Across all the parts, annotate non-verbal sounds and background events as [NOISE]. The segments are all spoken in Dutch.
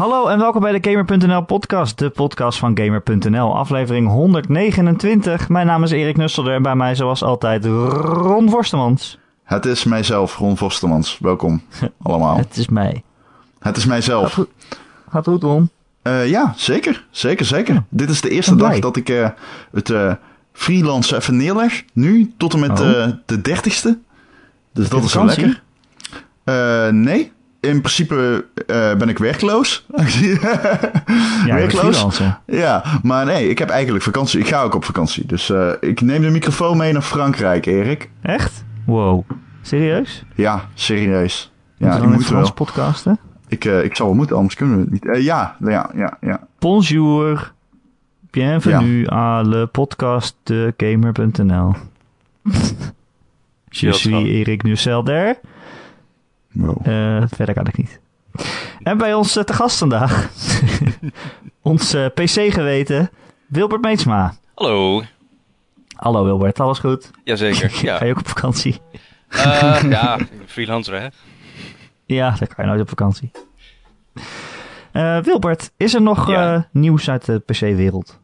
Hallo en welkom bij de Gamer.nl podcast, de podcast van Gamer.nl, aflevering 129. Mijn naam is Erik Nusselder en bij mij zoals altijd Ron Vorstemans. Het is mijzelf, Ron Vostermans. Welkom [LAUGHS] allemaal. Het is mij. Het is mijzelf. Gaat goed, Gaat goed Ron? Eh, ja, zeker. Zeker, zeker. Dit is de eerste dag dat ik eh, het eh freelance even neerleg. Nu, tot en met Oh. de dertigste. Dus dat is wel lekker. Nee, in principe eh, ben ik werkloos. [LAUGHS] Ja, werkloos. Ja, maar nee, ik heb eigenlijk vakantie. Ik ga ook op vakantie. Dus eh, ik neem de microfoon mee naar Frankrijk, Erik. Echt? Wow. Serieus? Ja, serieus. Ja, ik dan moet wel. podcasten? Ik, eh, ik zal wel moeten, anders kunnen we het niet. Eh, ja, ja, ja, ja. Bonjour. Bienvenue à le podcast de Gamer.nl. Je suis Erik Nusselder. Wow. Eh, verder kan ik niet. En bij ons eh, te gast vandaag, [LAUGHS] ons eh, PC-geweten, Wilbert Meetsma. Hallo. Hallo Wilbert, alles goed? Jazeker. [LAUGHS] Ga Ja, je ook op vakantie? Eh, [LAUGHS] ja freelancer hè. Ja, daar kan je nooit op vakantie. Eh, Wilbert, is er nog Ja. eh, nieuws uit de PC-wereld?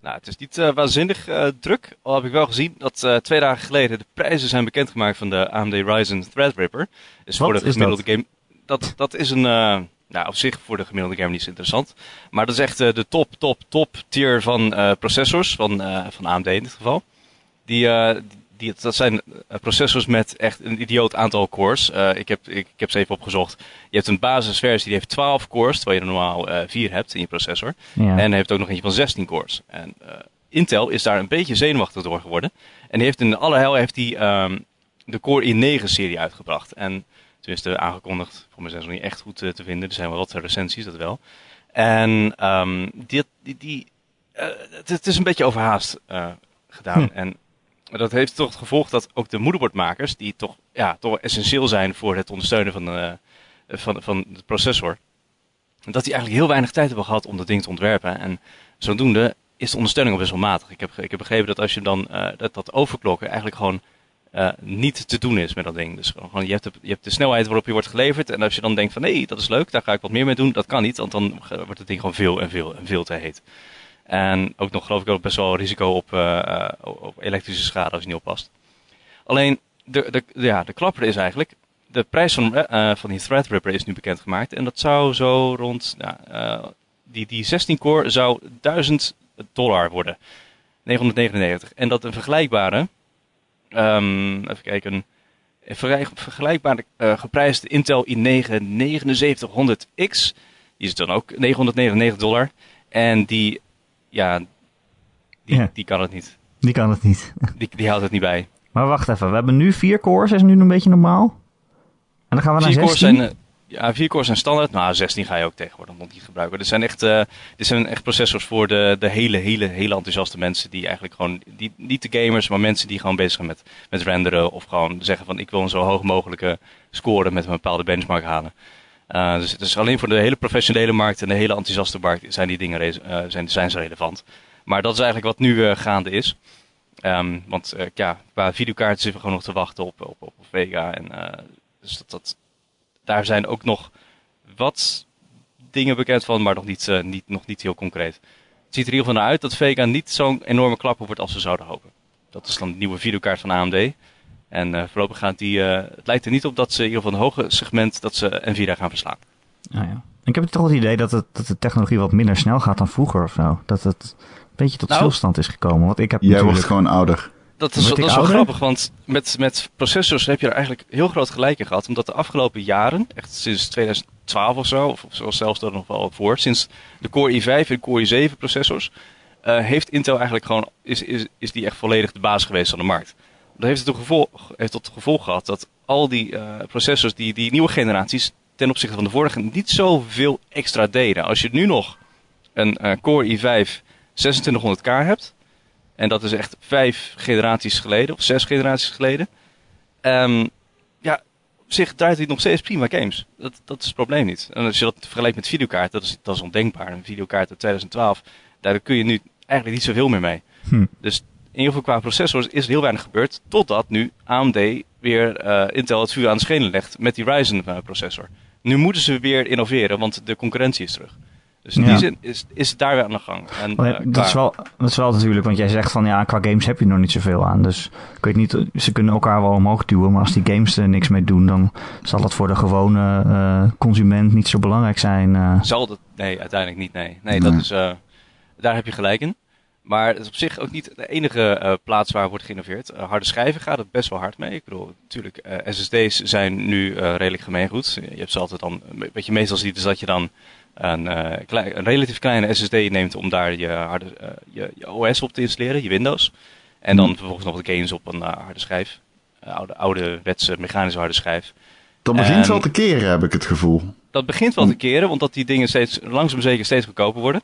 Nou, het is niet eh, waanzinnig eh, druk. Al heb ik wel gezien dat eh, twee dagen geleden de prijzen zijn bekendgemaakt van de AMD Ryzen Threadripper. Dus Wat voor de gemiddelde game. Dat, dat is een. nou, op zich voor de gemiddelde gamer niet zo interessant. Maar dat is echt de top, top, top tier van processors. Van, van AMD in dit geval. Die, die, dat zijn eh, processors met echt een idioot aantal cores. Eh, ik, heb, ik, ik heb ze even opgezocht. Je hebt een basisversie die heeft 12 cores, terwijl je er normaal eh 4 hebt in je processor. Ja. En hij heeft ook nog eentje van 16 cores. En Intel is daar een beetje zenuwachtig door geworden. En die heeft in alle hel heeft die, ehm, de Core i9-serie uitgebracht. En tenminste aangekondigd, voor mij zijn ze nog niet echt goed te vinden. Er zijn wel wat recensies, dat wel. En dit, die, die, het, het is een beetje overhaast gedaan. Hm. En dat heeft toch het gevolg dat ook de moederbordmakers, die toch, ja, toch essentieel zijn voor het ondersteunen van, eh, van, van de processor, dat die eigenlijk heel weinig tijd hebben gehad om dat ding te ontwerpen. En zodoende is de ondersteuning al best wel matig. Ik heb, ik heb begrepen dat als je dan eh, dat, dat overklokken eigenlijk gewoon eh, niet te doen is met dat ding. Dus gewoon, je, hebt de, je hebt de snelheid waarop je wordt geleverd. En als je dan denkt van nee, dat is leuk, daar ga ik wat meer mee doen. Dat kan niet, want dan wordt het ding gewoon veel en veel en veel te heet. En ook nog geloof ik ook best wel risico op, eh, eh, op elektrische schade als je niet oppast. Alleen, de, de, ja, de klapper is eigenlijk, de prijs van, eh, van die Threadripper is nu bekendgemaakt. En dat zou zo rond, die, die 16 core zou 1000 dollar worden. 999. En dat een vergelijkbare, ehm, even kijken, een vergelijk- vergelijkbare geprijsde Intel i9 7900X, die is dan ook 999 dollar. En die, ja, die, Ja. die kan het niet. Die kan het niet. Die, die houdt het niet bij. Maar wacht even, we hebben nu vier cores, is nu een beetje normaal? En dan gaan we naar Vier 16? cores zijn, eh, ja, vier cores zijn standaard. Nou, 16 ga je ook tegenwoordig nog niet gebruiken. Dit zijn echt, eh, dit zijn echt processors voor de, de hele, hele, hele enthousiaste mensen die eigenlijk gewoon, die, niet de gamers, maar mensen die gewoon bezig zijn met, met renderen of gewoon zeggen van ik wil een zo hoog mogelijke score met een bepaalde benchmark halen. Eh, dus alleen voor de hele professionele markt en de hele enthousiaste markt zijn die dingen eh, zijn, zijn ze relevant. Maar dat is eigenlijk wat nu eh, gaande is. Ehm, want ja, qua videokaarten zitten we gewoon nog te wachten op, op, op Vega. En, dus dat, dat, daar zijn ook nog wat dingen bekend van, maar nog niet, niet, nog niet heel concreet. Het ziet er in ieder geval naar uit dat Vega niet zo'n enorme klapper wordt als we zouden hopen. Dat is dan de nieuwe videokaart van AMD. En eh, voorlopig gaat die, eh, het lijkt er niet op dat ze in ieder geval een hoge segment, dat ze Nvidia gaan verslaan. Ah, ja. Ik heb toch het idee dat, het, dat de technologie wat minder snel gaat dan vroeger of zo. Dat het een beetje tot Nou. stilstand is gekomen. Want ik heb Jij natuurlijk... wordt gewoon ouder. Dat is, dat is wel grappig, want met, met processors heb je er eigenlijk heel groot gelijk in gehad. Omdat de afgelopen jaren, echt sinds 2012 of zo, of, of zelfs er nog wel voor, sinds de Core i5 en Core i7 processors, eh, heeft Intel eigenlijk gewoon, is, is, is die echt volledig de baas geweest van de markt. Dat heeft tot gevolg, heeft tot gevolg gehad dat al die eh, processors, die, die nieuwe generaties, ten opzichte van de vorige, niet zoveel extra deden. Als je nu nog een eh, Core i5 2600K hebt, en dat is echt vijf generaties geleden, of zes generaties geleden. Ehm, ja, op zich draait hij nog steeds prima games. Dat, dat is het probleem niet. En als je dat vergelijkt met videokaart, dat is, dat is ondenkbaar. Een videokaart uit 2012, daar kun je nu eigenlijk niet zoveel meer mee. Hm. Dus in ieder geval qua processors is er heel weinig gebeurd. Totdat nu AMD weer eh, Intel het vuur aan de schenen legt met die Ryzen eh, processor. nu moeten ze weer innoveren, want de concurrentie is terug. Dus in Ja. die zin is, is het daar weer aan de gang. En, eh, dat, is wel, dat is wel natuurlijk, want jij zegt van ja, qua games heb je nog niet zoveel aan. Dus ik weet niet, ze kunnen elkaar wel omhoog duwen, maar als die games er niks mee doen, dan zal het voor de gewone consument niet zo belangrijk zijn. Zal dat? Nee, uiteindelijk niet. Nee, nee, dat Nee. is, eh, daar heb je gelijk in. Maar het is op zich ook niet de enige eh, plaats waar wordt geïnnoveerd. Eh, harde schijven gaat het best wel hard mee. Ik bedoel, natuurlijk, eh, SSD's zijn nu redelijk gemeengoed. Je hebt ze altijd dan, wat je meestal ziet is dat je dan een, eh, klei- een relatief kleine SSD neemt om daar je, harde, je, je OS op te installeren, je Windows. En dan vervolgens nog de games op een harde schijf. Eh, oude, ouderwetse mechanische harde schijf. Dat begint wel te keren, heb ik het gevoel. Dat begint wel te keren, want dat die dingen steeds langzaam zeker steeds goedkoper worden.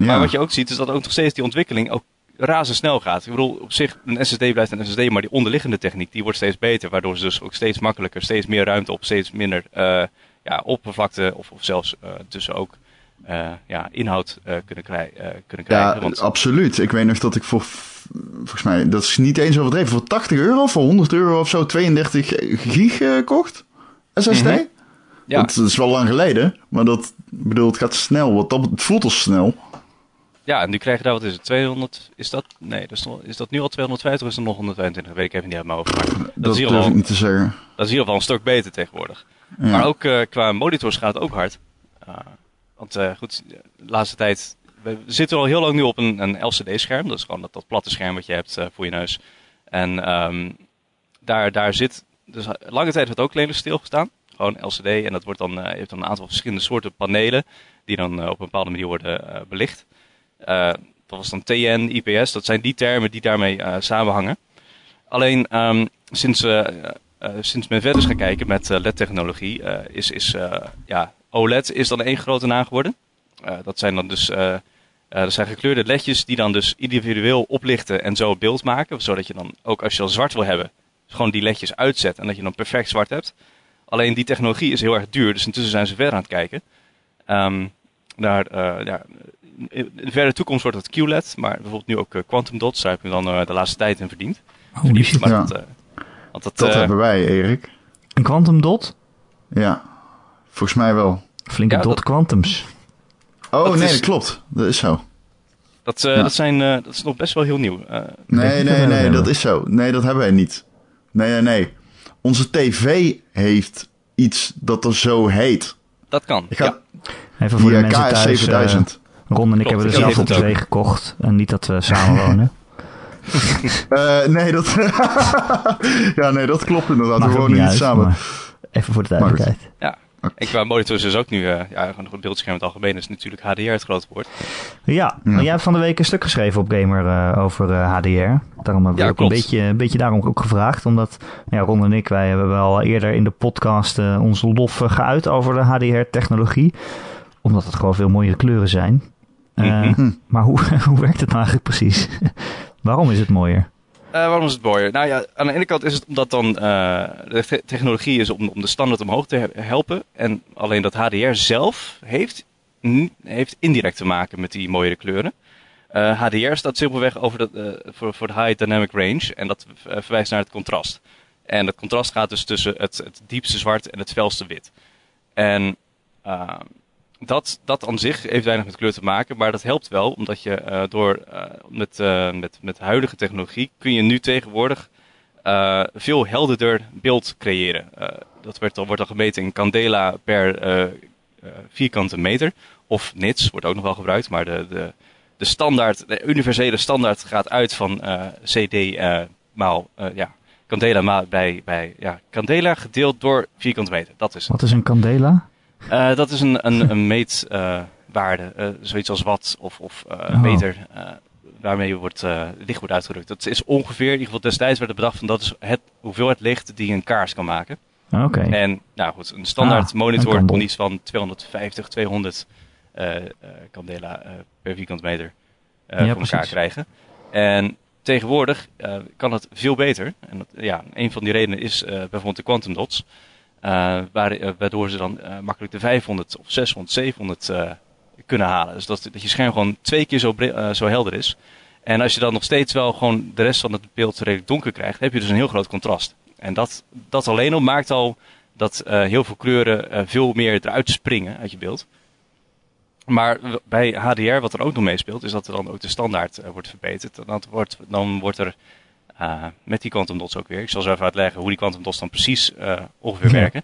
Ja. Maar wat je ook ziet is dat ook nog steeds die ontwikkeling ook razendsnel gaat. Ik bedoel, op zich, een SSD blijft een SSD, maar die onderliggende techniek die wordt steeds beter. Waardoor ze dus ook steeds makkelijker, steeds meer ruimte op, steeds minder eh, ja, oppervlakte of, of zelfs eh, tussen ook eh, ja, inhoud kunnen, krij- kunnen krijgen. Ja, Want, absoluut. Ik weet nog dat ik voor, volgens mij, dat is niet eens overdreven, voor 80 euro, voor 100 euro of zo, 32 gig kocht. SSD. Mhm. ja, Dat is wel lang geleden, maar dat, bedoel, het gaat snel. Wat dat, het voelt als snel. Ja, en nu krijg je daar, wat is het, 200, is dat, nee, dat is, nog- is dat nu al 250 of is het nog 125? Dat weet ik even niet uit mijn hoofd. Maar dat, Dat, is ik niet te zeggen. Dat is in ieder geval een stuk beter tegenwoordig. Ja. Maar ook eh, qua monitors gaat het ook hard. Uh, want eh, goed, de laatste tijd... We zitten al heel lang nu op een, een LCD-scherm. Dat is gewoon dat, dat platte scherm wat je hebt eh, voor je neus. En ehm, daar, daar zit... Dus lange tijd wordt ook lelijk stilgestaan. Gewoon LCD. En dat wordt dan, je hebt dan een aantal verschillende soorten panelen... die dan op een bepaalde manier worden belicht. Eh, dat was dan TN, IPS. Dat zijn die termen die daarmee eh, samenhangen. Alleen ehm, sinds, eh, sinds men verder is gaan kijken met LED-technologie, is, is ja, OLED is dan één grote naam geworden. Dat zijn dan dus eh, dat zijn gekleurde ledjes die dan dus individueel oplichten en zo beeld maken. Zodat je dan ook als je al zwart wil hebben, gewoon die ledjes uitzet en dat je dan perfect zwart hebt. Alleen die technologie is heel erg duur, dus intussen zijn ze verder aan het kijken. Ehm naar, ja, in de verre toekomst wordt het QLED, maar bijvoorbeeld nu ook eh, Quantum Dots, daar heb ik dan eh, de laatste tijd in verdiend. Holy shit. Maar Ja. dat, eh, want dat, Dat hebben wij, Erik. Een quantum dot? Ja, volgens mij wel. Flinke Ja, dot dat- quantums. Oh, Dat nee, is- dat klopt. Dat is zo. Dat, eh, Ja. dat, zijn, eh, dat is nog best wel heel nieuw. Eh, Nee, nee, nee, dat dat is zo. Nee, dat hebben wij niet. Nee, nee, nee. Onze tv heeft iets dat er zo heet. dat kan. Ik ga Ja. Even voor de via mensen thuis. eh, KS7000. Ron en ik Klopt, hebben er ik zelf op ook. gekocht. En niet dat we samen wonen. [LAUGHS] Eh, nee, dat... [LAUGHS] ja, nee, dat klopt inderdaad. Maakt We wonen niet uit, samen. Even voor de duidelijkheid. ja. En qua monitors is ook nu, eh, ja, gewoon het beeldscherm in het algemeen is natuurlijk HDR het grote woord. Ja, maar jij hebt van de week een stuk geschreven op Gamer eh, over eh, HDR. Daarom hebben we Ja, ook een beetje, een beetje daarom ook gevraagd. Omdat ja, Ron en ik, wij hebben wel eerder in de podcast eh, onze lof geuit over de HDR-technologie. Omdat het gewoon veel mooiere kleuren zijn. Eh, Mhm. Maar hoe, [LAUGHS] hoe werkt het nou eigenlijk precies? [LAUGHS] Waarom is het mooier? Eh, waarom is het mooier? Nou ja, aan de ene kant is het omdat dan eh, de te- technologie is om, om de standaard omhoog te he- helpen. En alleen dat HDR zelf heeft, heeft indirect te maken met die mooiere kleuren. Eh, HDR staat simpelweg over dat, eh, voor, voor de High Dynamic Range. En dat verwijst naar het contrast. En dat contrast gaat dus tussen het, het diepste zwart en het felste wit. En eh, dat, dat aan zich heeft weinig met kleur te maken, maar dat helpt wel, omdat je eh, door eh, met, eh, met, met huidige technologie kun je nu tegenwoordig veel helderder beeld creëren. Dat werd wordt al gemeten in candela per vierkante meter, of nits wordt ook nog wel gebruikt, maar de, de, de standaard, de universele standaard gaat uit van CD maal, ja, candela maal bij, bij ja, candela gedeeld door vierkante meter. Dat is. Wat is een candela? Eh, dat is een, een, een meetwaarde, eh, zoiets als watt of, of eh, Oh. meter, waarmee wordt, licht wordt uitgedrukt. Dat is ongeveer, in ieder geval destijds werd het bedacht van dat is het, hoeveelheid licht die een kaars kan maken. Oké. En nou goed, een standaard Ah, monitor kan iets van 250, 200 eh eh, candela per vierkante meter Ja, voor elkaar krijgen. En tegenwoordig kan het veel beter. En dat, ja, een van die redenen is bijvoorbeeld de quantum dots. Eh, eh, waardoor ze dan eh, makkelijk de 500 of 600, 700 eh, kunnen halen. Dus dat, dat je scherm gewoon twee keer zo, zo helder is. En als je dan nog steeds wel gewoon de rest van het beeld redelijk donker krijgt, heb je dus een heel groot contrast. En dat, dat alleen al maakt al dat heel veel kleuren veel meer eruit springen uit je beeld. Maar bij HDR, wat er ook nog meespeelt, is dat er dan ook de standaard wordt verbeterd. Dat wordt, dan wordt er eh, met die quantum dots ook weer. Ik zal zo even uitleggen hoe die quantum dots dan precies eh, ongeveer werken.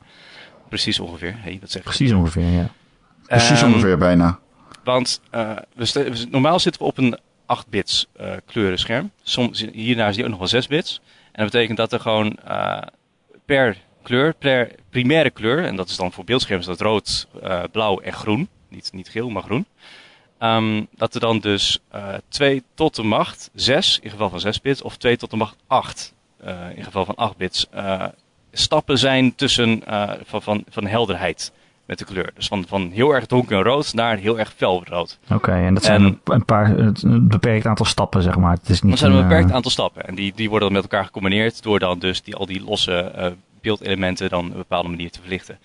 Precies ongeveer. Hey, dat zeg ik. Precies ongeveer, ja. Precies Ehm, ongeveer bijna. Want eh, we normaal zitten we op een 8-bits eh, kleurenscherm. Soms, hierna is die ook nog wel 6 bits. En dat betekent dat er gewoon per kleur, per primaire kleur, en dat is dan voor beeldschermen dat rood, blauw en groen. Niet, niet geel, maar groen. Ehm, dat er dan dus eh 2 tot de macht 6, in geval van 6 bits, of 2 tot de macht 8, eh, in geval van 8 bits, eh, stappen zijn tussen van, van, van helderheid met de kleur. Dus van, van heel erg donkerrood naar heel erg felrood. Oké, en dat zijn En- een, paar, een beperkt aantal stappen, zeg maar. Het is niet Er zijn een een, beperkt aantal stappen. En die, die worden dan met elkaar gecombineerd door dan dus die, al die losse beeldelementen dan op een bepaalde manier te verlichten.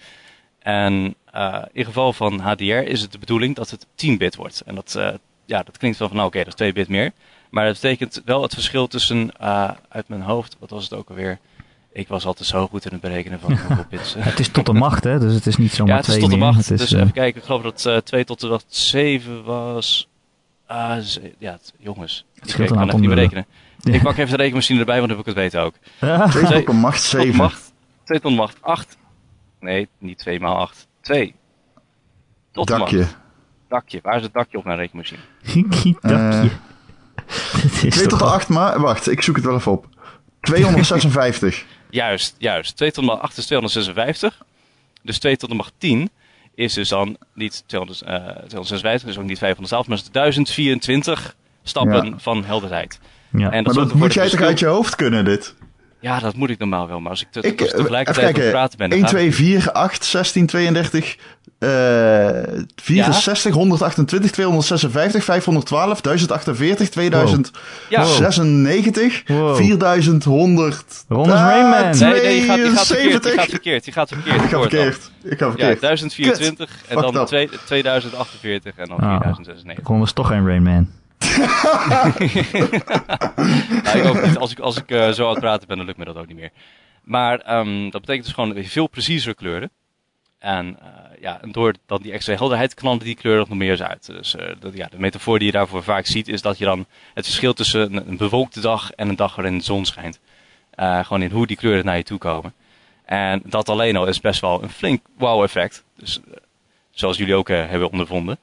En eh, in geval van HDR is het de bedoeling dat het 10-bit wordt. En dat, eh, ja, dat klinkt wel van, nou oké, dat is 2 bit meer. Maar dat betekent wel het verschil tussen, eh, uit mijn hoofd, wat was het ook alweer? Ik was altijd zo goed in het berekenen van [LAUGHS] hoeveel bits. Het is tot de macht, hè? Dus het is niet zomaar ja, het is tot de macht. Het dus even kijken, ik geloof dat eh 2 tot de macht 7 was. Ze- ja, het- jongens. Ik, scheelt ik een kan aantal echt niet meer nullen. rekenen. Ik pak even de rekenmachine erbij, want dan heb ik het weten ook. 2 Twee- tot de macht Tot de 7. macht, 2 tot de macht 8. Nee, niet 2 maal 8. 2. Tot de Dakje. Dakje. Waar is het dakje op mijn rekenmachine? Kiki dakje. [LAUGHS] Het is 2 tot de toch 8, maar wacht, ik zoek het wel even op. 256. [LAUGHS] Juist, juist. 2 tot de macht 8 is 256. Dus 2 tot de macht 10 is dus dan niet 200, eh 256, dus ook niet 512, maar is het 1024 stappen Ja. van helderheid. Ja. En maar dat moet jij je toch uit je hoofd kunnen, dit? Ja, dat moet ik normaal wel, maar als ik te, Ik, als eh, tegelijkertijd aan het praten ben... dan 1, gaat het 2, 4, 8, 16, 32, eh 64, 128, 256, 512, 1048, 2096, Wow. 4100. Ron is Ah, Rain Man. Nee, nee, je gaat, je gaat verkeerd. Je 72. gaat verkeerd. Je gaat verkeerd. Ik ga verkeerd. Ik ga Ja, verkeerd. 1024 en Fucked dan up. twee- 2048 en dan Ah. 4096. Ron was toch geen Rain Man. Als ik, als ik eh, zo aan het praten ben, dan lukt me dat ook niet meer. Maar ehm, dat betekent dus gewoon veel preciezere kleuren. En, eh, ja, door dan die extra helderheid knallen die kleuren nog meer uit. Dus eh, dat, ja, de metafoor die je daarvoor vaak ziet, is dat je dan het verschil tussen een, bewolkte dag en een dag waarin de zon schijnt. gewoon in hoe die kleuren naar je toe komen. En dat alleen al is best wel een flink wow-effect. Dus, zoals jullie ook hebben ondervonden.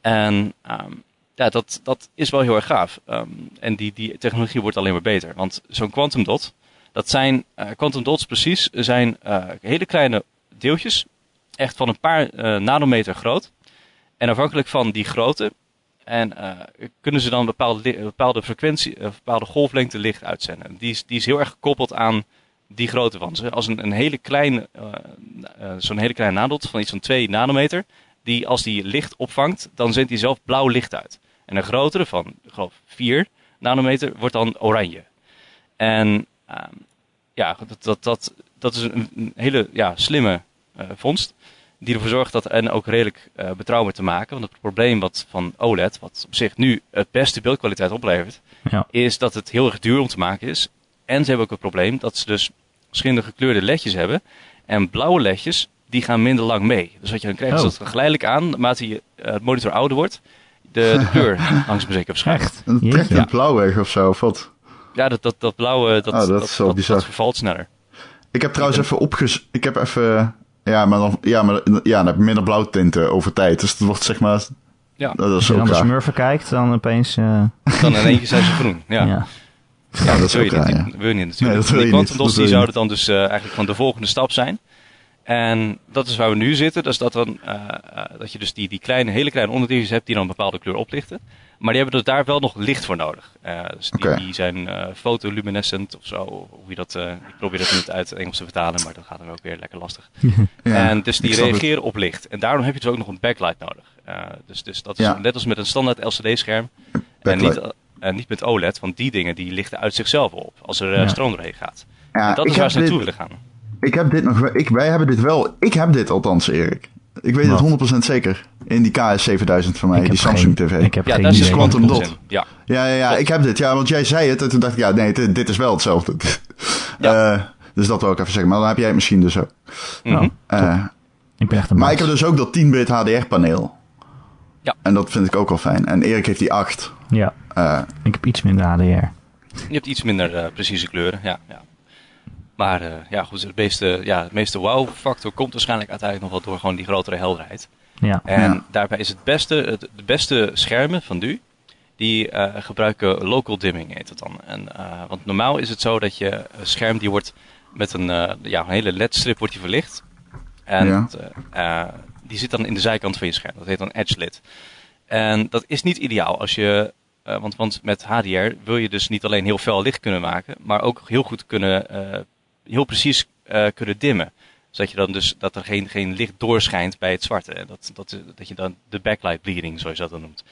En ehm, ja, dat, dat is wel heel erg gaaf. Ehm, en die, die technologie wordt alleen maar beter. Want zo'n quantum dot, dat zijn, eh, quantum dots precies, zijn eh, hele kleine deeltjes. Echt van een paar eh, nanometer groot. En afhankelijk van die grootte en, kunnen ze dan bepaalde, bepaalde frequentie, bepaalde golflengte licht uitzenden. Die is, die is heel erg gekoppeld aan die grootte van ze. Als een, een hele kleine, zo'n hele kleine nadot van iets van 2 nanometer, die als die licht opvangt, dan zendt die zelf blauw licht uit. En een grotere van, ik geloof 4 nanometer, wordt dan oranje. En ehm, ja, dat, dat, dat, dat is een, hele ja, slimme eh, vondst. Die ervoor zorgt dat en ook redelijk eh, betrouwbaar te maken. Want het probleem wat van OLED, wat op zich nu het beste beeldkwaliteit oplevert, Ja. is dat het heel erg duur om te maken is. En ze hebben ook het probleem dat ze dus verschillende gekleurde ledjes hebben. En blauwe ledjes, die gaan minder lang mee. Dus wat je dan krijgt is Oh. dat het geleidelijk aan, naarmate je eh, het monitor ouder wordt, de, de [LAUGHS] kleur langzaam zeker verschijnt. Echt? Dan trekt Jeetje. het blauw weg of zo, of wat? Ja, dat, dat, dat blauwe, dat, Oh, dat dat, dat, dat vervalt sneller. Ik heb trouwens even opges... Ik heb even... Ja, maar dan, ja, maar, ja, dan heb je minder blauwtinten over tijd. Dus het wordt zeg maar... Ja. Dat Als is je dan de raar. smurfen kijkt, dan opeens... eh, Dan in één keer zijn ze groen. Ja, [LAUGHS] ja. ja, dat dat, is wil je, niet, ja. wil je niet natuurlijk. Nee, dat wil die je quantum niet, dots dat die wil je zouden dan dus eh, eigenlijk van de volgende stap zijn. En dat is waar we nu zitten. Dus dat, dan, eh, eh, dat je dus die, die kleine, hele kleine onderdeeltjes hebt die dan een bepaalde kleur oplichten. Maar die hebben dus daar wel nog licht voor nodig. Eh, dus die, die zijn eh, fotoluminescent of zo. Hoe je dat, ik probeer dat niet uit het Engels te vertalen, maar dat gaat dan ook weer lekker lastig. [LAUGHS] Ja, en dus die reageren op licht. En daarom heb je dus ook nog een backlight nodig. Dus, dus dat is Ja. net als met een standaard LCD-scherm. En niet, en niet met OLED, want die dingen die lichten uit zichzelf op als er Ja. stroom doorheen gaat. En dat ik is waar ze naartoe dit- willen gaan. Ik heb dit nog... wel- Ik, wij hebben dit wel... Ik heb dit althans, Erik. Ik weet Wat? het 100% zeker. In die KS 7000 van mij, ik die Samsung geen, TV. Ik heb Ja, geen idee. zit Quantum quantum dot. Ja, Ja, ja, ja, ik heb dit. Ja, want jij zei het en toen dacht ik, ja, nee, dit, dit is wel hetzelfde. Ja. [LAUGHS] Eh, Dus dat wil ik even zeggen. Maar dan heb jij het misschien dus ook. Eh, ik ben echt een maar ik heb dus ook dat 10-bit HDR-paneel. Ja. En dat vind ik ook wel fijn. En Erik heeft die 8. Ja, Eh, ik heb iets minder HDR. Je hebt iets minder eh, precieze kleuren, ja. ja. Maar eh, ja, goed, het meeste, ja, het meeste wow-factor komt waarschijnlijk uiteindelijk nog wel door gewoon die grotere helderheid. Ja, En Ja. daarbij is het beste, het, de beste schermen van nu, die eh, gebruiken local dimming heet het dan. En, eh, want normaal is het zo dat je een scherm die wordt met een, eh, ja, een hele ledstrip wordt die verlicht. En Ja. die zit dan in de zijkant van je scherm. Dat heet dan edge lit. En dat is niet ideaal als je, eh, want, want met HDR wil je dus niet alleen heel fel licht kunnen maken, maar ook heel goed kunnen, eh, heel precies eh, kunnen dimmen zodat je dan dus dat er geen, geen licht doorschijnt bij het zwarte. Dat, dat, dat je dan de backlight bleeding, zoals je dat dan noemt.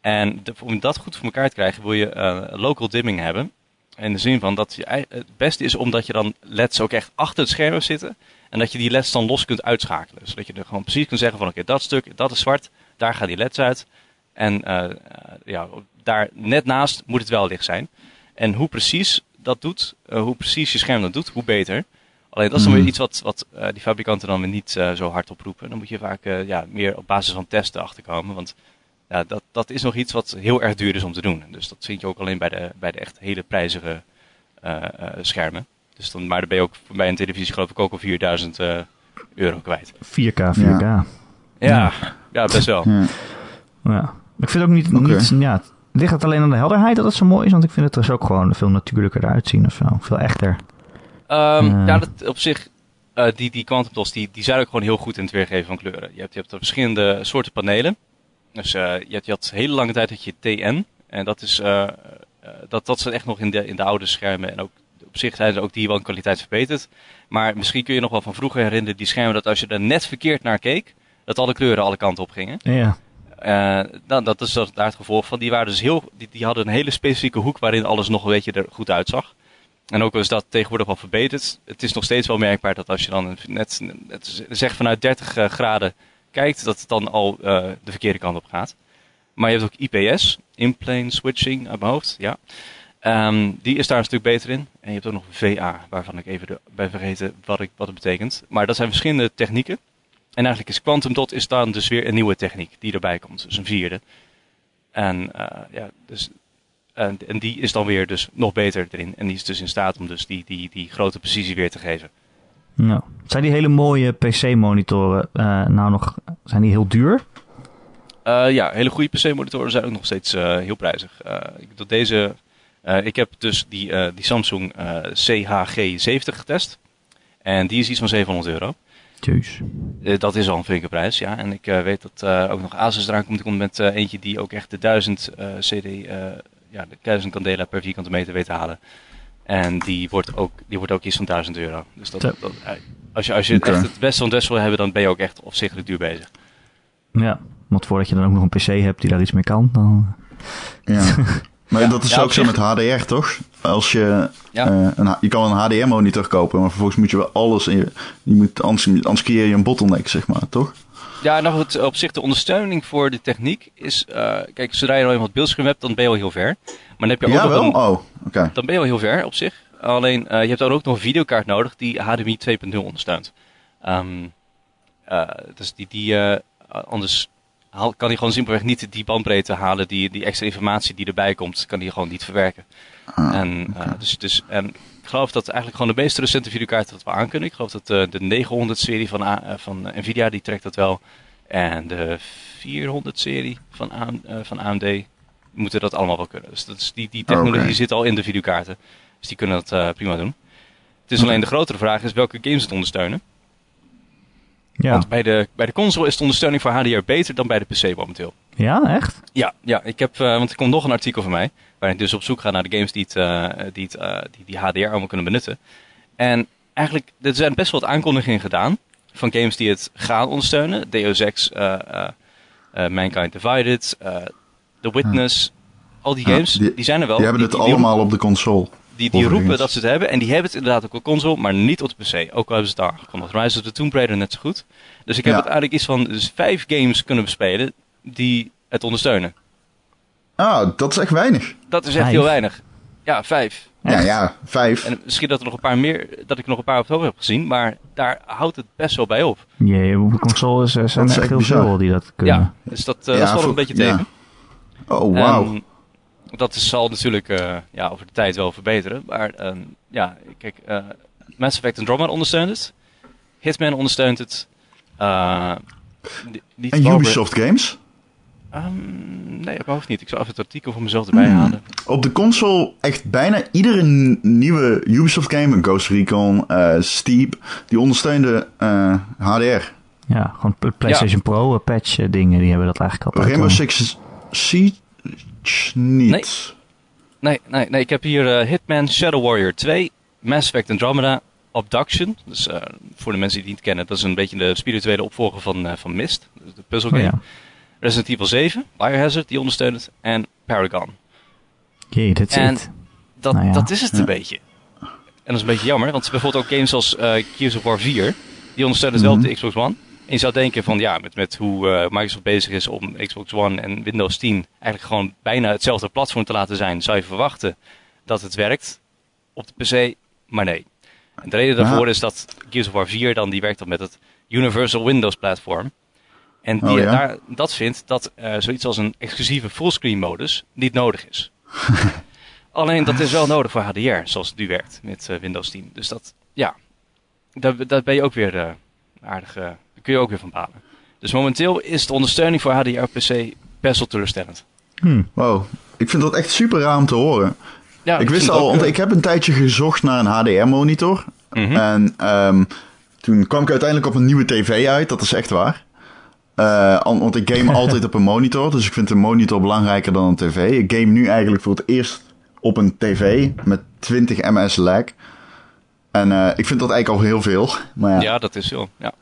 En om dat goed voor elkaar te krijgen, wil je eh, local dimming hebben. In de zin van dat je, het beste is omdat je dan LED's ook echt achter het scherm zitten. En dat je die LED's dan los kunt uitschakelen. Zodat je er gewoon precies kunt zeggen van oké, dat stuk, dat is zwart. Daar gaan die LED's uit. En eh, ja, daar net naast moet het wel licht zijn. En hoe precies dat doet, eh, hoe precies je scherm dat doet, hoe beter. Alleen dat is dan Mhm. weer iets wat, wat eh, die fabrikanten dan weer niet eh, zo hard oproepen. Dan moet je vaak eh, ja, meer op basis van testen achterkomen. Want ja, dat, dat is nog iets wat heel erg duur is om te doen. Dus dat vind je ook alleen bij de, bij de echt hele prijzige eh, eh, schermen. Dus dan, maar dan ben je ook bij een televisie geloof ik ook al 4000 eh, euro kwijt. 4K, 4K. Ja. Ja, ja best wel. ja. Ik vind ook niet, niet ja, ligt het alleen aan de helderheid dat het zo mooi is? Want ik vind het er dus ook gewoon veel natuurlijker uitzien of zo. Veel echter. Ehm, Eh. Ja, dat, op zich, eh, die, die Quantum Dots, die, die zijn ook gewoon heel goed in het weergeven van kleuren. Je hebt, je hebt verschillende soorten panelen. Dus eh, je, had, je had hele lange tijd had je TN. En dat is, dat, dat zit echt nog in de, in de oude schermen. En ook, op zich zijn ze ook die wel in kwaliteit verbeterd. Maar misschien kun je nog wel van vroeger herinneren die schermen dat als je er net verkeerd naar keek, dat alle kleuren alle kanten op gingen. Ja, Eh, nou, dat is daar het gevolg van. Die, waren dus heel, die, die hadden een hele specifieke hoek waarin alles nog een beetje er goed uitzag. En ook is dat tegenwoordig wel verbeterd. Het is nog steeds wel merkbaar dat als je dan net, net zeg vanuit 30 eh, graden kijkt, dat het dan al eh, de verkeerde kant op gaat. Maar je hebt ook IPS, in-plane switching uit mijn hoofd. Ja. Ehm, die is daar een stuk beter in. En je hebt ook nog VA, waarvan ik even ben vergeten wat, ik, wat het betekent. Maar dat zijn verschillende technieken. En eigenlijk is Quantum Dot is dan dus weer een nieuwe techniek die erbij komt. Dus een vierde. En, eh, ja, dus, en, en die is dan weer dus nog beter erin. En die is dus in staat om dus die, die, die grote precisie weer te geven. nou. Zijn die hele mooie PC-monitoren eh, nou nog, zijn die heel duur? Eh, ja, hele goede PC-monitoren zijn ook nog steeds heel prijzig. Ik, doe deze, ik heb dus die, die Samsung eh, CHG70 getest. En die is iets van 700 euro. Jeus. Eh, dat is al een flinke prijs, ja. En ik eh, weet dat eh, ook nog Asus eraan komt. Die komt met eentje die ook echt de 1000 eh, CD, eh, ja, de 1000 candela per vierkante meter weet te halen. En die wordt ook, die wordt ook iets van 1000 euro. Dus dat, dat, als je, als je echt het beste van het beste wil hebben, dan ben je ook echt opzichtelijk duur bezig. Ja, want voordat je dan ook nog een PC hebt die daar iets mee kan, dan... Ja. [LAUGHS] Maar Ja, dat is ja, ook zo met HDR, toch? Als je, Ja. eh, een, je kan een HDR-monitor kopen, maar vervolgens moet je wel alles in je... je moet, anders, anders creëer je een bottleneck, zeg maar, toch? Ja, nou goed, op zich de ondersteuning voor de techniek is... eh, kijk, zodra je al eenmaal het beeldscherm hebt, dan ben je al heel ver. Maar dan heb je ook Ja, nog wel? een, Oh, oké. dan ben je al heel ver op zich. Alleen, eh, je hebt dan ook nog een videokaart nodig die HDMI 2.0 ondersteunt. Eh, dus die, die anders haal- kan hij gewoon simpelweg niet die bandbreedte halen, die, die extra informatie die erbij komt, kan hij gewoon niet verwerken. Ah, en, eh, dus, dus, en ik geloof dat eigenlijk gewoon de meest recente videokaarten dat we aankunnen. Ik geloof dat eh, de 900-serie van, eh, van Nvidia, die trekt dat wel. En de 400-serie van, van AMD moeten dat allemaal wel kunnen. Dus dat is, die, die technologie zit al in de videokaarten. Dus die kunnen dat prima doen. Het is alleen de grotere vraag is welke games het ondersteunen. Ja, Want bij de, bij de console is de ondersteuning voor HDR beter dan bij de PC momenteel. ja echt? Ja, ja ik heb, want er komt nog een artikel van mij. Waarin ik dus op zoek ga naar de games die, het, eh, die, het, eh, die, die HDR allemaal kunnen benutten. En eigenlijk, er zijn best wel wat aankondigingen gedaan. Van games die het gaan ondersteunen. Deus Ex, eh, Mankind Divided, The Witness. Al die games, die, die- zijn er wel. Die hebben het allemaal op de console. Die, die roepen dat ze het hebben. En die hebben het inderdaad ook op console, maar niet op de PC. Ook al hebben ze het aangekondigd. Rise of the Tomb Raider net zo goed. Dus ik heb Ja. het eigenlijk iets van dus vijf games kunnen bespelen die het ondersteunen. Ah, dat is echt weinig. Dat is echt Vijf? heel weinig. Ja, vijf. Ja, Echt? ja, vijf. En misschien dat, er nog een paar meer, dat ik nog een paar op het hoofd heb gezien, maar daar houdt het best wel bij op. Jee, hoeveel consoles eh, zijn Dat er echt heel bizar. veel die dat kunnen. Ja, dus dat, eh, Ja, dat valt een beetje ja. tegen. Oh, wauw. En dat is, zal natuurlijk eh, ja, over de tijd wel verbeteren. Maar ehm, ja, kijk, eh, Mass Effect Andromeda ondersteunt het. Hitman ondersteunt het. Eh, en Ubisoft Games? Ehm, nee, op mijn hoofd niet. Ik zal even het artikel voor mezelf erbij Hmm. halen. Op de console echt bijna iedere nieuwe Ubisoft game, Ghost Recon, eh, Steep, die ondersteunde eh, HDR. Ja, gewoon PlayStation Pro eh, patch eh, dingen, die hebben dat eigenlijk altijd. Rainbow. Six Siege niet. Nee. Nee, nee, nee, ik heb hier eh, Hitman Shadow Warrior 2, Mass Effect Andromeda, Abduction. Dus eh, voor de mensen die het niet kennen, dat is een beetje de spirituele opvolger van, eh, van dus de puzzle Oh, game. ja. Resident Evil 7, Biohazard, die ondersteunt het, en Paragon. Jee, that's En- it. Dat, Nou ja. dat is het een beetje. En dat is een beetje jammer, want bijvoorbeeld ook games als eh Gears of War 4, die ondersteunen het wel op de Xbox One. En je zou denken van ja, met, met hoe eh, Microsoft bezig is om Xbox One en Windows 10 eigenlijk gewoon bijna hetzelfde platform te laten zijn, zou je verwachten dat het werkt op de PC, maar nee. En de reden daarvoor Ja. is dat Gears of War 4 dan, die werkt dan met het Universal Windows platform. En die, Oh, ja? daar, dat vindt dat eh, zoiets als een exclusieve fullscreen modus niet nodig is. [LAUGHS] Alleen dat is wel nodig voor HDR, zoals het nu werkt met eh, Windows 10. Dus dat, ja, daar, daar ben je ook weer eh, aardig, daar kun je ook weer van balen. Dus momenteel is de ondersteuning voor HDR op PC best wel teleurstellend. Hm. Wow. Ik vind dat echt super raar om te horen. Ja, ik wist al, ook, want ik heb een tijdje gezocht naar een HDR-monitor. mhm. En ehm, toen kwam ik uiteindelijk op een nieuwe tv uit, dat is echt waar. Eh, an- want ik game [LAUGHS] altijd op een monitor, dus ik vind een monitor belangrijker dan een tv. Ik game nu eigenlijk voor het eerst op een tv met 20 ms lag. En eh, ik vind dat eigenlijk al heel veel. Maar ja, ja, dat is zo. Ja.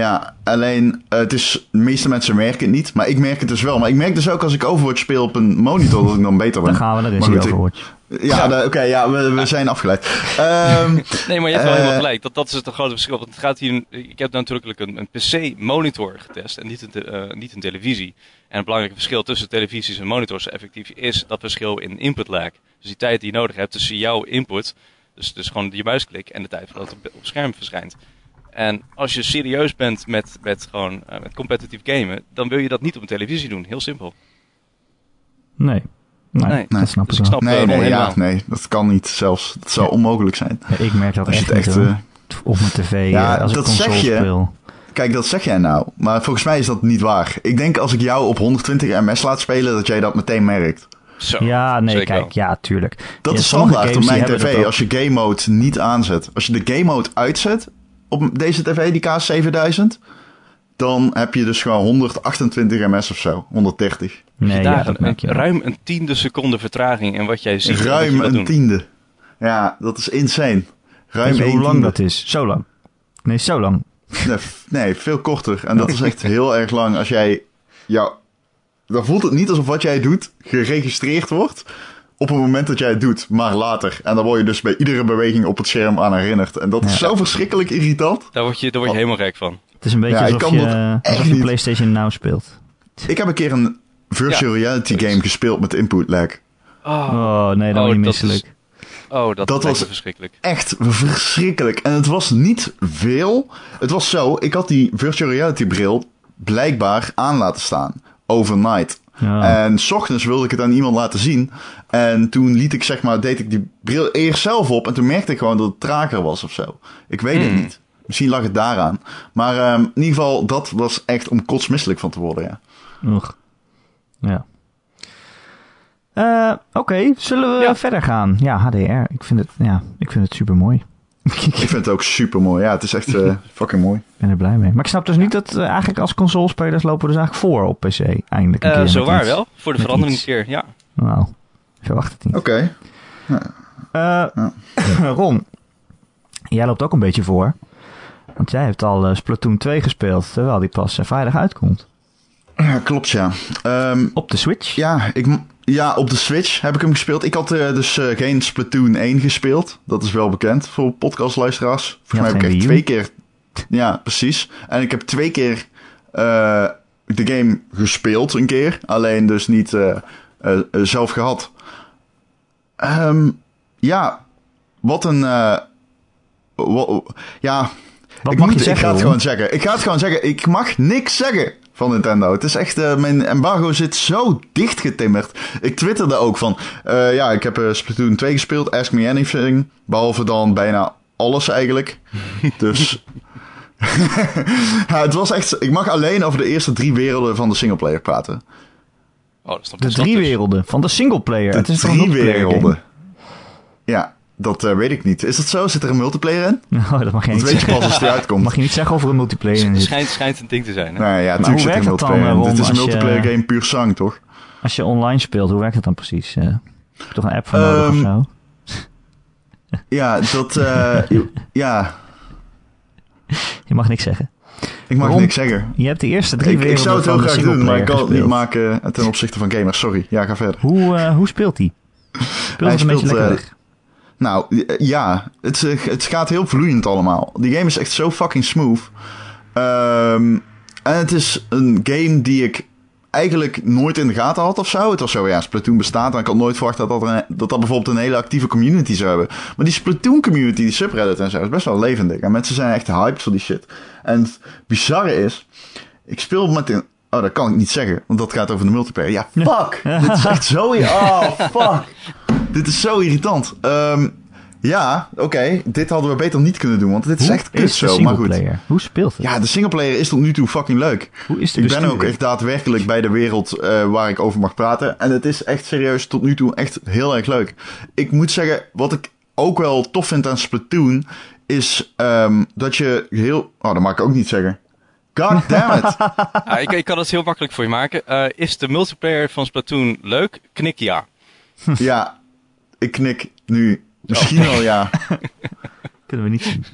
Ja alleen eh, het is, de meeste mensen merken het niet, maar ik merk het dus wel. Maar ik merk dus ook als ik Overwatch speel op een monitor dat ik dan beter ben. Dan gaan we er goed, ik- Overwatch. Ja, de- oké, ja, we, we zijn afgeleid. [LAUGHS] Ehm, Nee, maar je hebt wel Eh, helemaal gelijk. Dat, dat is het grote verschil. Want het gaat hier, ik heb natuurlijk een, een PC-monitor getest en niet een, eh, niet een televisie. En het belangrijke verschil tussen televisies en monitors effectief is dat verschil in input lag. Dus die tijd die je nodig hebt tussen jouw input, dus, dus gewoon je muisklik en de tijd dat het op, op het scherm verschijnt. En als je serieus bent met, met, gewoon, eh, met competitief gamen, dan wil je dat niet op een televisie doen. Heel simpel. Nee. Nee, Nee. dat snap Dus ik ik wel. snap nee, eh, nee, ja, nee, dat kan niet zelfs. Dat zou Ja. onmogelijk zijn. Ja, ik merk dat Als je echt, het echt, eh, Op mijn tv, Ja, eh, als ik dat zeg console je. speel. Kijk, dat zeg jij nou. Maar volgens mij is dat niet waar. Ik denk als ik jou op 120 ms laat spelen, dat jij dat meteen merkt. Zo, Ja, nee, zeker kijk, wel. ja, tuurlijk. Dat Ja, is standaard op mijn tv. Als je game mode niet aanzet. Als je de game mode uitzet op deze tv, die K7000, dan heb je dus gewoon 128 ms of zo. 130. Nee, Daar ja, dat een- merk je ruim een tiende seconde vertraging in wat jij ziet. en Ruim een doen. tiende. Ja, dat is insane. Ruim Weet je één hoe lang tiende. dat is? Zo lang. Nee, zo lang. Nee, veel korter. En dat is echt heel erg lang als jij... Ja, dan voelt het niet alsof wat jij doet geregistreerd wordt op het moment dat jij het doet, maar later. En dan word je dus bij iedere beweging op het scherm aan herinnerd. En dat is Ja. zo verschrikkelijk irritant. Daar word je, daar word je helemaal gek van. Het is een beetje Ja, ik alsof, kan je, dat alsof je. PlayStation Now speelt. Ik heb een keer een virtual reality game gespeeld met input lag. Oh, nee, dan Oh, word je dat is- misselijk. Oh, dat, Dat was- verschrikkelijk. Echt verschrikkelijk. En het was niet veel. Het was zo, ik had die virtual reality bril blijkbaar aan laten staan. Overnight. Ja. En s ochtends wilde ik het aan iemand laten zien. En toen liet ik, zeg maar, deed ik die bril eerst zelf op. En toen merkte ik gewoon dat het trager was of zo. Ik weet het Hmm. niet. Misschien lag het daaraan. Maar ehm, in ieder geval, dat was echt om kotsmisselijk van te worden, ja. Oeg. Ja. Eh, Oké, zullen we Ja. verder gaan? Ja, HDR. Ik vind het, ja, ik vind het super mooi. [LAUGHS] Ik vind het ook super mooi. Ja, het is echt eh, [LAUGHS] fucking mooi. Ik ben er blij mee. Maar ik snap dus niet dat eh, eigenlijk als consolespelers lopen we dus eigenlijk voor op PC. Eindelijk een Eh keer. zo waar iets. wel. Voor de verandering keer, ja. Nou, verwacht het niet. Oké. Eh, [COUGHS] Ron, jij loopt ook een beetje voor. Want jij hebt al eh, Splatoon 2 gespeeld, terwijl die pas eh, vrijdag uitkomt. Ja, klopt, ja. Ehm, Op de Switch. Ja, ik, ja, op de Switch heb ik hem gespeeld. Ik had dus geen Splatoon 1 gespeeld. Dat is wel bekend voor podcastluisteraars. Volgens mij heb ik echt twee keer... Ja, precies. En ik heb twee keer de game gespeeld, een keer. Alleen dus niet zelf gehad. Ehm, ja, wat een. eh, ja, Wat ik, mag moet- je zeggen? ik ga het gewoon zeggen. Ik ga het gewoon zeggen. Ik mag niks zeggen van Nintendo. Het is echt, eh, mijn embargo zit zo dicht getimmerd. Ik twitterde ook van, eh, ja, ik heb Splatoon 2 gespeeld, Ask Me Anything. Behalve dan bijna alles eigenlijk. [LAUGHS] dus... [LAUGHS] ja, het was echt, ik mag alleen over de eerste drie werelden van de singleplayer praten. Oh, dat De drie dus. werelden van de singleplayer. De het is drie multiplayer game? werelden. Ja, dat eh, weet ik niet. Is dat zo? Zit er een multiplayer in? [LAUGHS] Oh, dat mag je Dat niet weet je zeggen. pas als die uitkomt. Mag je niet zeggen over een multiplayer in zit. Schijnt, schijnt een ding te zijn, hè? Nou ja, hoe natuurlijk zit er een dat dan, multiplayer in. Ron, Dit is een je- multiplayer game puur zang, toch? Als je online speelt, hoe werkt dat dan precies? Eh, heb je toch een app voor nodig of Ehm, zo? [LAUGHS] Ja, dat... eh, [LAUGHS] ja, Je mag niks zeggen. Ik mag Waarom? niks zeggen. Je hebt de eerste drie Ik, werelden ik zou het heel graag doen, maar ik kan het niet maken ten opzichte van gamers. Sorry. Ja, ga verder. Hoe, eh, hoe speelt hij? Speelt Hij een beetje speelt, lekker eh? Nou, eh, ja, het, eh, het gaat heel vloeiend allemaal. Die game is echt zo fucking smooth. Ehm, en het is een game die ik eigenlijk nooit in de gaten had of zo. Het was zo, ja, Splatoon bestaat en ik had nooit verwacht dat dat, een- dat dat bijvoorbeeld een hele actieve community zou hebben. Maar die Splatoon community, die subreddit en zo, is best wel levendig. En mensen zijn echt hyped voor die shit. En het bizarre is, ik speel met een... Oh, dat kan ik niet zeggen, want dat gaat over de multiplayer. Ja, fuck! Dit is echt zo... [LAUGHS] Oh, fuck! Dit is zo irritant. Ehm, ja, oké. Dit hadden we beter niet kunnen doen, want dit is Hoe echt kut is de zo. Maar goed. Hoe speelt het? Ja, de singleplayer is tot nu toe fucking leuk. Hoe is de Ik ben ook echt daadwerkelijk bij de wereld eh, waar ik over mag praten. En het is echt serieus tot nu toe echt heel erg leuk. Ik moet zeggen, wat ik ook wel tof vind aan Splatoon... is ehm, dat je heel... Oh, dat mag ik ook niet zeggen. God damn it. [LAUGHS] Ik, ik kan het heel makkelijk voor je maken. Eh, is de multiplayer van Splatoon leuk? Knik ja. ja, ik knik nu. Misschien wel ja. [LAUGHS] Kunnen we niet zien.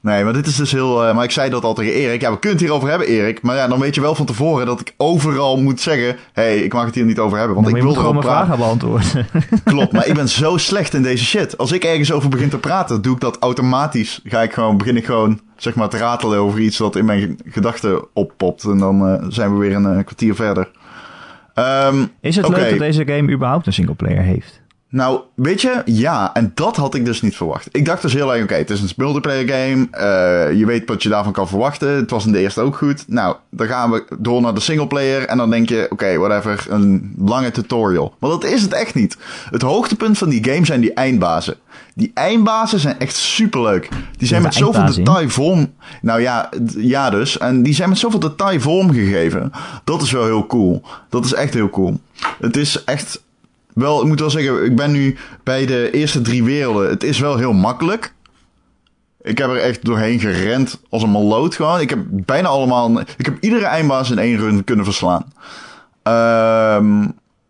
Nee, maar dit is dus heel... eh, maar ik zei dat al tegen Erik. Ja, we kunnen het hierover hebben, Erik. Maar ja, dan weet je wel van tevoren dat ik overal moet zeggen... Hé, hey, ik mag het hier niet over hebben, want Maar ik wil gewoon mijn vragen beantwoorden. [LAUGHS] Klopt, maar ik ben [LAUGHS] zo slecht in deze shit. Als ik ergens over begin te praten, doe ik dat automatisch. Ga ik gewoon, begin ik gewoon, zeg maar, te ratelen over iets wat in mijn gedachten oppopt. En dan eh, zijn we weer een eh, kwartier verder. Ehm, Is het leuk dat deze game überhaupt een singleplayer heeft? Nou, weet je, ja, en dat had ik dus niet verwacht. Ik dacht dus heel erg, oké, het is een multiplayer game. eh, je weet wat je daarvan kan verwachten. Het was in de eerste ook goed. Nou, dan gaan we door naar de singleplayer. En dan denk je, oké, whatever, een lange tutorial. Maar dat is het echt niet. Het hoogtepunt van die game zijn die eindbazen. Die eindbazen zijn echt superleuk. Die zijn met zoveel detail vorm... Nou ja, ja dus. En die zijn met zoveel detail vormgegeven. Dat is wel heel cool. Dat is echt heel cool. Het is echt wel, ik moet wel zeggen, ik ben nu bij de eerste drie werelden. Het is wel heel makkelijk. Ik heb er echt doorheen gerend als een maloot gewoon. Ik heb bijna allemaal... Ik heb iedere eindbaas in één run kunnen verslaan. Ehm,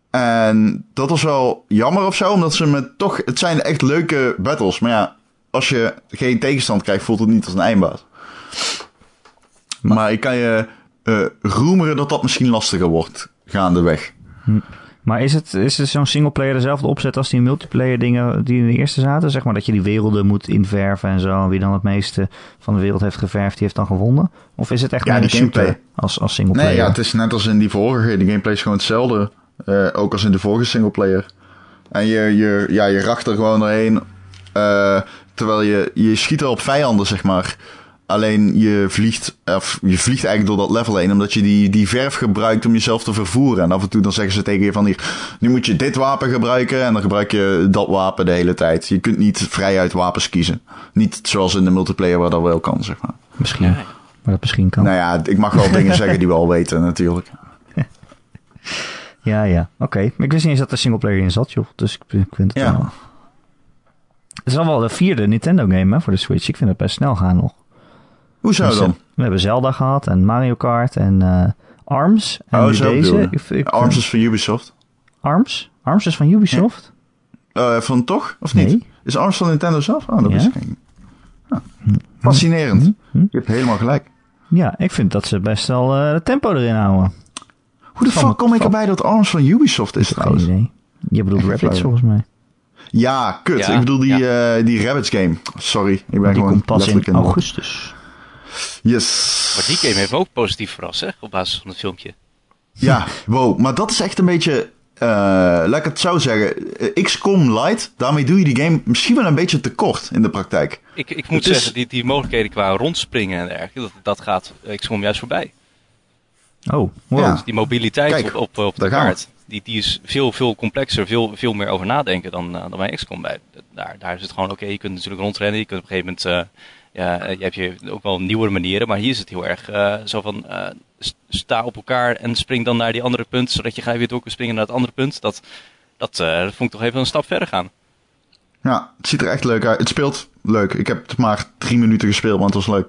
en dat was wel jammer of zo, omdat ze me toch... Het zijn echt leuke battles, maar ja... Als je geen tegenstand krijgt, voelt het niet als een eindbaas. Maar ik kan je eh roemeren dat dat misschien lastiger wordt gaandeweg. Maar is het, is het zo'n singleplayer dezelfde opzet als die multiplayer dingen die in de eerste zaten? Zeg maar dat je die werelden moet inverven en zo. En wie dan het meeste van de wereld heeft geverfd, die heeft dan gewonnen? Of is het echt Ja, een gameplay. als, als singleplayer? Nee, ja, het is net als in die vorige. De gameplay is gewoon hetzelfde. Eh, ook als in de vorige singleplayer. En je, je, ja, je racht er gewoon doorheen. eh, terwijl je, je schiet er op vijanden, zeg maar. Alleen je vliegt, of je vliegt eigenlijk door dat level heen. Omdat je die, die verf gebruikt om jezelf te vervoeren. En af en toe dan zeggen ze tegen je van hier. Nu moet je dit wapen gebruiken. En dan gebruik je dat wapen de hele tijd. Je kunt niet vrij uit wapens kiezen. Niet zoals in de multiplayer waar dat wel kan, zeg maar. Misschien. Ja. Maar dat misschien kan. Nou ja, ik mag wel dingen zeggen die we al weten natuurlijk. Ja, ja. Oké. Maar ik wist niet eens dat er singleplayer in zat, joh. Dus ik, ik vind het Ja. wel... Het is al wel de vierde Nintendo game hè, voor de Switch. Ik vind het best snel gaan nog. Hoezo Dus, dan? eh, we hebben Zelda gehad en Mario Kart en eh, Arms. En Oh, zo deze. je. Ik- ik- Arms is van Ubisoft. Arms? Arms is van Ubisoft? Eh, van toch? Of niet? Nee. Is Arms van Nintendo zelf? Oh, dat Ja. wist ik niet. Ah, Fascinerend. Hm? Je hebt helemaal gelijk. Ja, ik vind dat ze best wel eh, het tempo erin houden. Hoe de fuck kom ik erbij dat Arms van Ubisoft is Geen trouwens? idee. Je bedoelt [LAUGHS] Echt flauw. volgens mij. Ja, kut. Ja, ik bedoel die, eh, die Rabbids game. Sorry, ik ben Die gewoon komt pas in augustus. Yes. Maar die game heeft me ook positief verrast, hè? Op basis van het filmpje. Ja, wow. Maar dat is echt een beetje... eh, laat ik het zo zeggen. eh, XCOM Lite, daarmee doe je die game misschien wel een beetje tekort in de praktijk. Ik, ik moet Het is- zeggen, die, die mogelijkheden qua rondspringen en dergelijke, dat, dat gaat XCOM juist voorbij. Oh, wow. Ja. Dus die mobiliteit Kijk, op, op, op de kaart, die, die is veel, veel complexer, veel, veel meer over nadenken dan, eh, dan bij XCOM. Bij. Daar, daar is het gewoon, oké, je kunt natuurlijk rondrennen, je kunt op een gegeven moment, eh, ja, eh, je hebt je ook wel nieuwere manieren, maar hier is het heel erg eh, zo van, eh, st- sta op elkaar en spring dan naar die andere punt, zodat je weer door kunt springen naar het andere punt. Dat, dat, eh, dat vond ik toch even een stap verder gaan. Ja, het ziet er echt leuk uit. Het speelt leuk. Ik heb het maar drie minuten gespeeld, want het was leuk.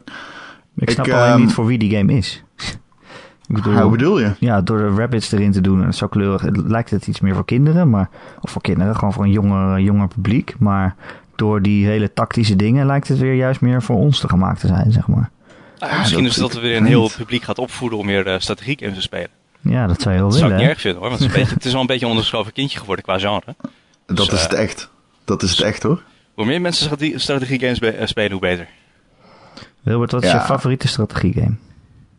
Ik snap Ik, alleen ehm, niet voor wie die game is. [LAUGHS] ik bedoel, Hoe bedoel je? ja, door de rabbits erin te doen, en zo kleurig, het lijkt het iets meer voor kinderen, maar, of voor kinderen, gewoon voor een jonger, jonger publiek. Maar door die hele tactische dingen lijkt het weer juist meer voor ons te gemaakt te zijn, zeg maar. Nou, Ja, misschien dat- is dat er weer een heel niet. publiek gaat opvoeden om meer uh, strategiegames te spelen. Ja, dat zou je wel Dat zou ik willen. niet hè? erg vinden hoor, want het is, een beetje, het is wel een beetje een onderschoven kindje geworden qua genre. Dat Dus, is het eh, echt. Dat is het echt hoor. Hoe meer mensen strate- strategiegames be- eh, spelen, hoe beter. Wilbert, wat is Ja. je favoriete strategiegame?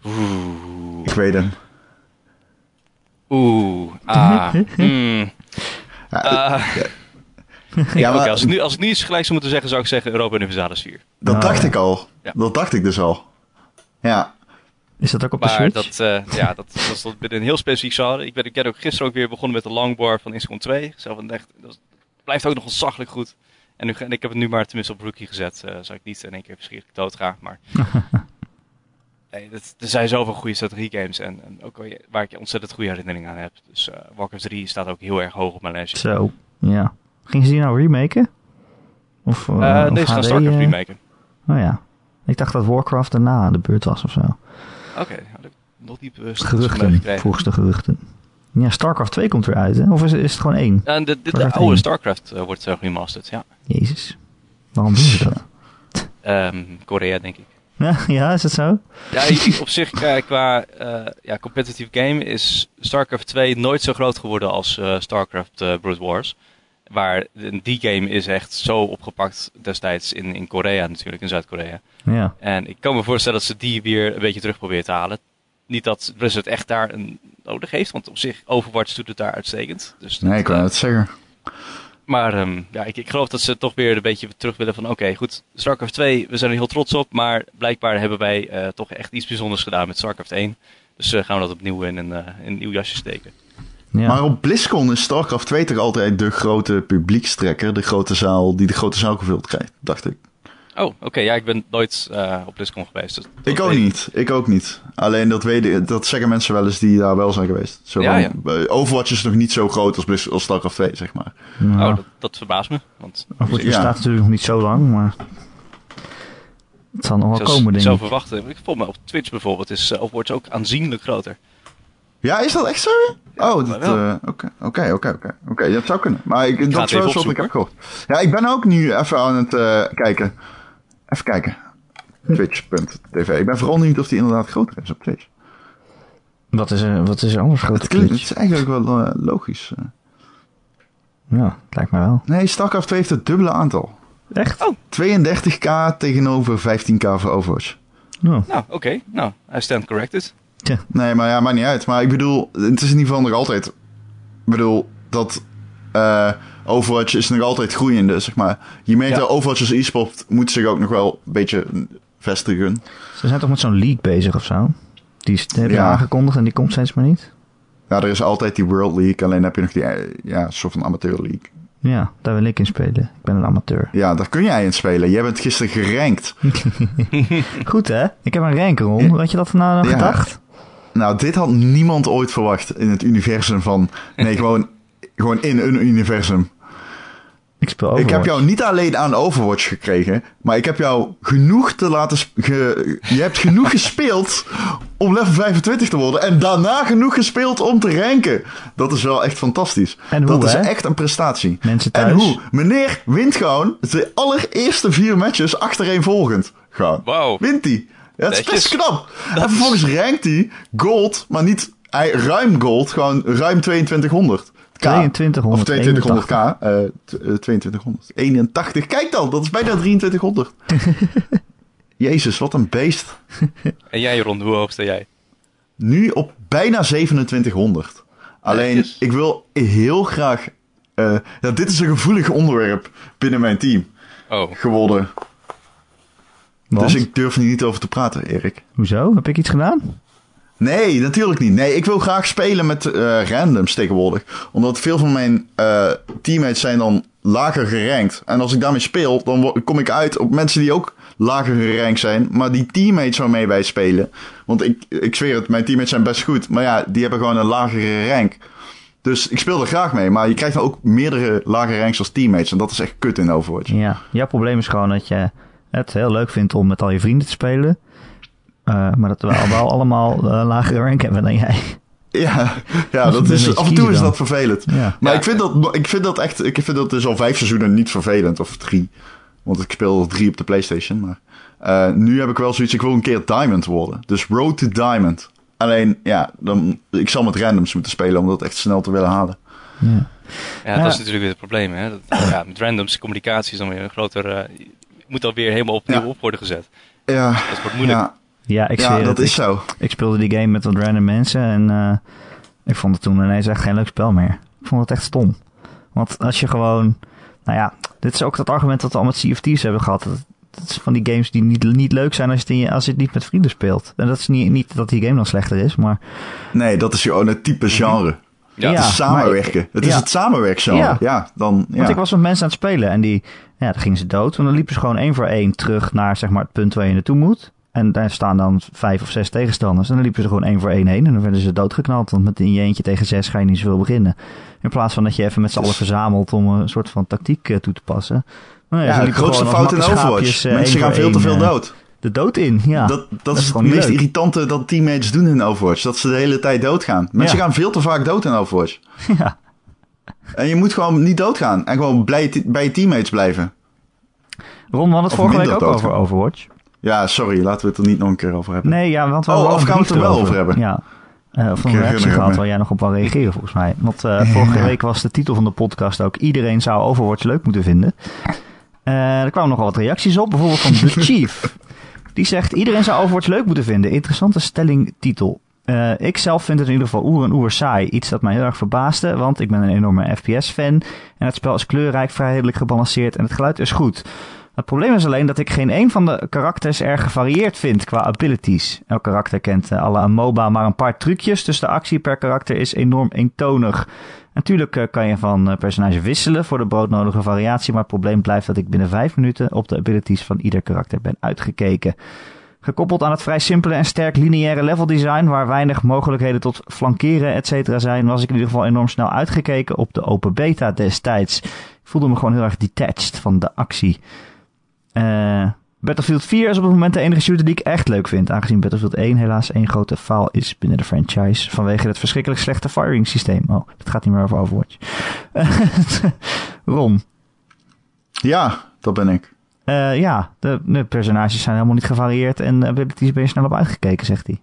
Oeh. Ik weet het. Oeh. Ah. [LAUGHS] hmm. Ja, Ah. ja, Oké, maar als, ik nu, als ik nu iets gelijk zou moeten zeggen, zou ik zeggen Europa Universalis 4. dat Ah, dacht ja. ik al. Ja. Dat dacht ik dus al. Ja, Is dat ook op de Maar Switch? dat, eh, ja, dat, dat is binnen een heel specifiek genre. Ik ben, ik ben ook gisteren ook weer begonnen met de longboard van XCOM 2. Zelf een echt, dat blijft ook nog ontzaglijk goed. En, nu, en ik heb het nu maar tenminste op rookie gezet. eh zodat ik niet in één keer verschrikkelijk dood ga. Maar [LAUGHS] nee, dat, er zijn zoveel goede strategiegames. En, en ook waar ik ontzettend goede herinneringen aan heb. Dus eh Warcraft 3 staat ook heel erg hoog op mijn lijstje. Zo, ja. Gingen ze die nou remaken? Of, eh, Eh of nee, ze gaan StarCraft eh? remaken. Oh ja. Ik dacht dat Warcraft daarna aan de beurt was of zo. Oké, ik nog niet bewust Geruchten, volgens de geruchten. Ja, StarCraft 2 komt weer uit, hè? Of is, is het gewoon één? En de, de, oude 1. StarCraft eh, wordt uh, remastered, ja. Jezus. Waarom doen ze dat? Ehm, Korea, denk ik. Ja, [LAUGHS] ja, is het zo? Ja, op zich eh, qua eh, ja, competitive game is StarCraft 2 nooit zo groot geworden als eh, StarCraft eh Brood Wars. Waar die game is echt zo opgepakt destijds in, in Korea natuurlijk, in Zuid-Korea. Ja. En ik kan me voorstellen dat ze die weer een beetje terug proberen te halen. Niet dat Blizzard echt daar een nodig heeft, want op zich Overwatch doet het daar uitstekend. Dus nee, ik eh, het zeggen. maar ehm, ja, ik, ik geloof dat ze toch weer een beetje terug willen van... Oké, goed, StarCraft 2, we zijn er heel trots op. Maar blijkbaar hebben wij eh, toch echt iets bijzonders gedaan met StarCraft 1. Dus eh, gaan we dat opnieuw in een, eh, in een nieuw jasje steken. Ja. Maar op BlizzCon is StarCraft 2 toch altijd de grote publiekstrekker. De grote zaal die de grote zaal gevuld krijgt, dacht ik. Oh, oké, ja, ik ben nooit eh, op BlizzCon geweest. dus Ik ook weet niet. Ik ook niet. Alleen dat, weten, dat zeggen mensen wel eens die daar wel zijn geweest. Zo Ja, van, eh, Overwatch is nog niet zo groot als, Blizz- als StarCraft 2, zeg maar. Nou, Oh, dat, dat verbaast me. Want Overwatch ja. bestaat natuurlijk nog niet zo lang, maar... Het zal nog wel komen, ik denk zou ik. verwachten... Ik volg me op Twitch bijvoorbeeld is uh, Overwatch ook aanzienlijk groter. Ja, is dat echt zo? oh, eh, oké, oké, oké, oké. Oké, dat zou kunnen. Maar ik, ga dat is wel wat ik heb gehoord. Ja, ik ben ook nu even aan het eh, kijken. Even kijken. Twitch.tv. Ik ben vooral niet of die inderdaad groter is op Twitch. Wat is er, wat is er anders Het, op klinkt, het Twitch? is eigenlijk wel eh, logisch. eh. Ja, het lijkt me wel. Nee, StarCraft 2 heeft het dubbele aantal. Echt? Oh. 32k tegenover 15k voor Overwatch. Oh. Nou, oké. Nou, I stand corrected. Tja. Nee, maar ja, maakt niet uit. Maar ik bedoel, het is in ieder geval nog altijd... Ik bedoel, dat eh, Overwatch is nog altijd groeiende, zeg maar. Je Ja. dat Overwatch als e-sport moet zich ook nog wel een beetje vestigen. Ze zijn toch met zo'n league bezig of zo? Die hebben Ja. aangekondigd en die komt steeds maar niet. Ja, er is altijd die World League, alleen heb je nog die eh, ja, soort van amateur league. Ja, daar wil ik in spelen. Ik ben een amateur. Ja, daar kun jij in spelen. Jij bent gisteren gerankt. [LAUGHS] Goed hè? Ik heb een rankeron. Had je dat nou Ja. gedacht? Nou, dit had niemand ooit verwacht in het universum van... Nee, gewoon, gewoon in een universum. Ik speel Ik Overwatch. heb jou niet alleen aan Overwatch gekregen, maar ik heb jou genoeg te laten... Ge, je hebt genoeg [LAUGHS] gespeeld om level 25 te worden en daarna genoeg gespeeld om te ranken. Dat is wel echt fantastisch. En dat hoe, is hè? echt een prestatie. Mensen En thuis. hoe? Meneer wint gewoon de allereerste vier matches achtereenvolgend. Gewoon. Wauw. Wint hij. Ja, het is Netjes. best knap. En vervolgens rankt hij gold, maar niet hij, ruim gold, gewoon ruim 2200. K. 2200, Of 2200k. eh, t- eh, 2200. 81. Kijk dan, dat is bijna 2300. [LAUGHS] Jezus, wat een beest. En jij, Ron, hoe hoog sta jij? Nu op bijna 2700. Alleen, Netjes. ik wil heel graag... eh, ja, dit is een gevoelig onderwerp binnen mijn team Oh, geworden. Want? Dus ik durf er niet over te praten, Erik. Hoezo? Heb ik iets gedaan? Nee, natuurlijk niet. Nee, ik wil graag spelen met eh, randoms tegenwoordig. Omdat veel van mijn eh, teammates zijn dan lager gerankt. En als ik daarmee speel, dan kom ik uit op mensen die ook lager gerankt zijn. Maar die teammates waarmee wij spelen. Want ik, ik zweer het, mijn teammates zijn best goed. Maar ja, die hebben gewoon een lagere rank. Dus ik speel er graag mee. Maar je krijgt dan ook meerdere lagere ranks als teammates. En dat is echt kut in Overwatch. Ja, jouw probleem is gewoon dat je het heel leuk vindt om met al je vrienden te spelen. Eh, maar dat we al wel [LAUGHS] allemaal eh, lagere rank hebben dan jij. Ja, ja [LAUGHS] dat is, af en toe is dan. dat vervelend. Ja. Maar Ja. ik, vind dat, ik vind dat echt, ik vind dat dus al vijf seizoenen niet vervelend, of drie. Want ik speel drie op de PlayStation. Maar eh, nu heb ik wel zoiets, ik wil een keer Diamond worden. Dus Road to Diamond. Alleen, ja, dan, ik zal met randoms moeten spelen om dat echt snel te willen halen. Ja. ja, Ja. dat is natuurlijk weer het probleem. Hè? Dat, ja, met randoms communicatie is dan weer een groter... eh, je moet alweer helemaal opnieuw Ja. op worden gezet. Ja, Dat wordt moeilijk. ja, Ja, ik ja dat het. is ik, zo. ik speelde die game met wat random mensen en eh, ik vond het toen ineens echt geen leuk spel meer. Ik vond het echt stom. Want als je gewoon, nou ja, dit is ook dat argument dat we al met CFT's hebben gehad. Dat, dat is van die games die niet, niet leuk zijn als je, het in je- als je het niet met vrienden speelt. En dat is niet, niet dat die game dan slechter is, maar Nee, dat is gewoon het type genre. Ja, Ja, het is samenwerken. het is ja. het samenwerkgenre. Ja. Ja, dan, ja. Want ik was met mensen aan het spelen en die, ja, dan gingen ze dood. En dan liepen ze gewoon één voor één terug naar zeg maar, het punt waar je naartoe moet. En daar staan dan vijf of zes tegenstanders. En dan liepen ze gewoon één voor één heen. En dan werden ze doodgeknald. Want met in je eentje tegen zes ga je niet zoveel beginnen. In plaats van dat je even met z'n allen Dus- verzamelt om een soort van tactiek eh, toe te passen. Nou ja, ze de grootste fout in Overwatch. eh, Mensen gaan veel te veel eh, dood. De dood in, ja. dat, dat, is is gewoon het meest leuk. irritante dat teammates doen in Overwatch. Dat ze de hele tijd doodgaan. Mensen Ja. gaan veel te vaak dood in Overwatch. [LAUGHS] ja. En je moet gewoon niet doodgaan. En gewoon blij, bij je teammates blijven. Ron, we hadden het vorige week ook over. Overwatch. Ja, sorry, laten we het er niet nog een keer over hebben. Nee, ja, want we Oh, hadden of gaan we het er wel over hebben? Ja. Een Ik herinner reactie gehad waar jij nog op wou reageren volgens mij. Want eh, vorige week was de titel van de podcast ook... Iedereen zou Overwatch leuk moeten vinden. Eh, er kwamen nogal wat reacties op. Bijvoorbeeld van The [LAUGHS] Chief. Die zegt... Iedereen zou Overwatch leuk moeten vinden. Interessante stelling titel. Eh, ik zelf vind het in ieder geval oer en oer saai. Iets dat mij heel erg verbaasde. Want ik ben een enorme FPS-fan. En het spel is kleurrijk, vrij redelijk gebalanceerd. En het geluid is goed. Het probleem is alleen dat ik geen een van de karakters erg gevarieerd vind qua abilities. Elk karakter kent eh, alle MOBA maar een paar trucjes, dus de actie per karakter is enorm eentonig. Natuurlijk eh, kan je van eh, personage wisselen voor de broodnodige variatie, maar het probleem blijft dat ik binnen vijf minuten op de abilities van ieder karakter ben uitgekeken. Gekoppeld aan het vrij simpele en sterk lineaire leveldesign, waar weinig mogelijkheden tot flankeren etc. zijn, was ik in ieder geval enorm snel uitgekeken op de open beta destijds. Ik voelde me gewoon heel erg detached van de actie. Eh, Battlefield 4 is op het moment de enige shooter die ik echt leuk vind. Aangezien Battlefield 1 helaas één grote faal is binnen de franchise. Vanwege het verschrikkelijk slechte firing systeem. Oh, het gaat niet meer over Overwatch. [LAUGHS] Ron. Ja, dat ben ik. Eh, ja, de, de personages zijn helemaal niet gevarieerd. En de abilities ben je snel op uitgekeken, zegt hij.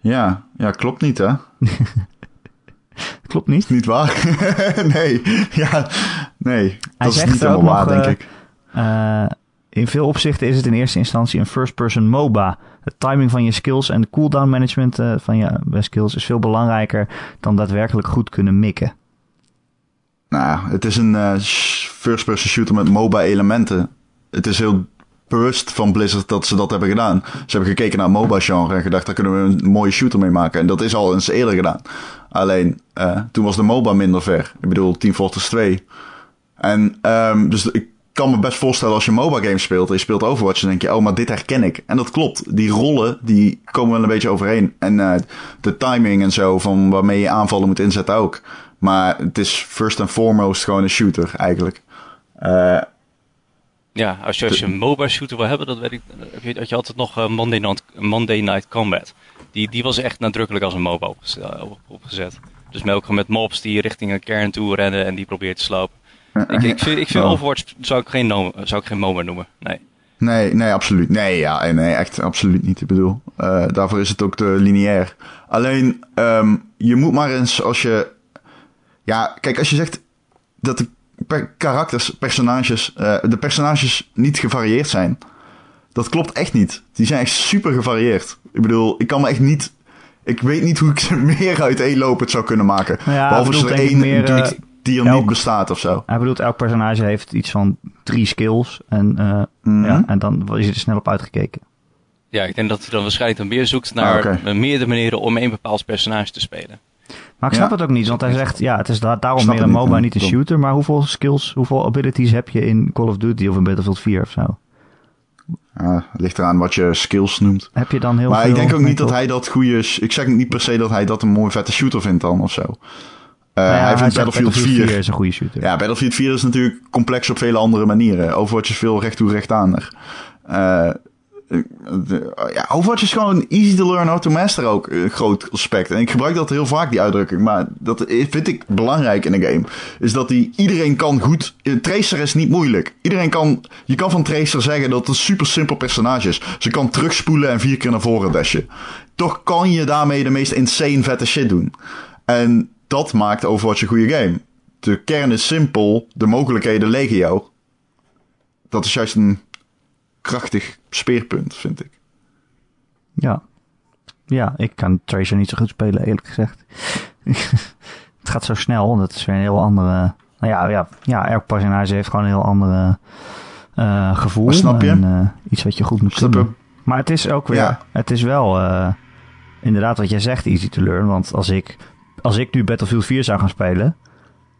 Ja, ja klopt niet hè. [LAUGHS] Klopt niet. Niet waar? [LAUGHS] nee, ja, nee. Dat is niet helemaal waar, denk eh, ik. Eh, in veel opzichten is het in eerste instantie een first-person MOBA. Het timing van je skills en de cooldown management eh, van je skills is veel belangrijker dan daadwerkelijk goed kunnen mikken. Nou, het is een eh, first-person shooter met MOBA-elementen. Het is heel bewust van Blizzard dat ze dat hebben gedaan. Ze hebben gekeken naar MOBA-genre en gedacht, daar kunnen we een mooie shooter mee maken. En dat is al eens eerder gedaan. Alleen, eh, toen was de MOBA minder ver. Ik bedoel, Team Fortress 2. En ehm, dus ik kan me best voorstellen als je MOBA-games speelt en je speelt Overwatch, dan denk je, oh, maar dit herken ik. En dat klopt. Die rollen, die komen wel een beetje overeen. En eh, de timing en zo, van waarmee je aanvallen moet inzetten ook. Maar het is first and foremost gewoon een shooter, eigenlijk. Eh, Ja, als je, als je een MOBA shooter wil hebben, dat weet ik, heb je, had je altijd nog eh, Monday, Night, Monday Night Combat. Die, die was echt nadrukkelijk als een MOBA opgez- op- opgezet. Dus melk met mobs die richting een kern toe rennen en die probeert te slopen. Ik, ik vind, ik vind Oh. Overwatch zou ik, geen no- zou ik geen MOBA noemen. Nee. Nee, nee, absoluut. Nee, ja, nee, echt absoluut niet. Ik bedoel, eh, daarvoor is het ook te lineair. Alleen, ehm, je moet maar eens als je... Ja, kijk, als je zegt dat de per karakters, personages, eh, de personages niet gevarieerd zijn. Dat klopt echt niet. Die zijn echt super gevarieerd. Ik bedoel, ik kan me echt niet Ik weet niet hoe ik ze [LAUGHS] meer uiteenlopend zou kunnen maken. Ja, Behalve als er één meer, natuurlijk die er elk- niet bestaat of zo. Hij bedoelt, elk personage heeft iets van drie skills. En, eh, Mhm. ja, en dan is er snel op uitgekeken. Ja, ik denk dat hij dan waarschijnlijk dan meer zoekt naar Ah, eh, meerdere manieren om een bepaald personage te spelen. Maar ik Ja. snap het ook niet, want hij zegt, ja, het is da- daarom meer een niet, MOBA, niet een shooter. Maar hoeveel skills, hoeveel abilities heb je in Call of Duty of in Battlefield 4 of zo? Ja, het ligt eraan wat je skills noemt. Heb je dan heel maar veel... ik denk ook niet dat hij... dat goede... Ik zeg niet per se dat hij dat een mooie vette shooter vindt dan of zo. Eh, hij vindt Battlefield 4... is een goede shooter. Ja, Battlefield 4 is natuurlijk complex op vele andere manieren. Overwatch is veel recht toe recht. Eh de- ja, Overwatch is gewoon easy to learn how to master ook een groot aspect. En ik gebruik dat heel vaak, die uitdrukking. Maar dat vind ik belangrijk in een game. Is dat die, iedereen kan goed... Tracer is niet moeilijk. Iedereen kan... Je kan van tracer zeggen dat het een super simpel personage is. Ze kan terugspoelen en vier keer naar voren dashen. Toch kan je daarmee de meest insane vette shit doen. En dat maakt Overwatch een goede game. De kern is simpel, de mogelijkheden legio. Dat is juist een krachtig speerpunt, vind ik. Ja. Ja, ik kan Tracer niet zo goed spelen, eerlijk gezegd. [LAUGHS] het gaat zo snel, dat is weer een heel andere... Nou ja, ja, ja elk personage heeft gewoon een heel andere eh, gevoel. Maar snap je? En, eh, iets wat je goed moet Snap je? kunnen. Maar het is ook weer... Ja. Het is wel eh, inderdaad wat jij zegt, easy to learn. Want als ik, als ik nu Battlefield 4 zou gaan spelen...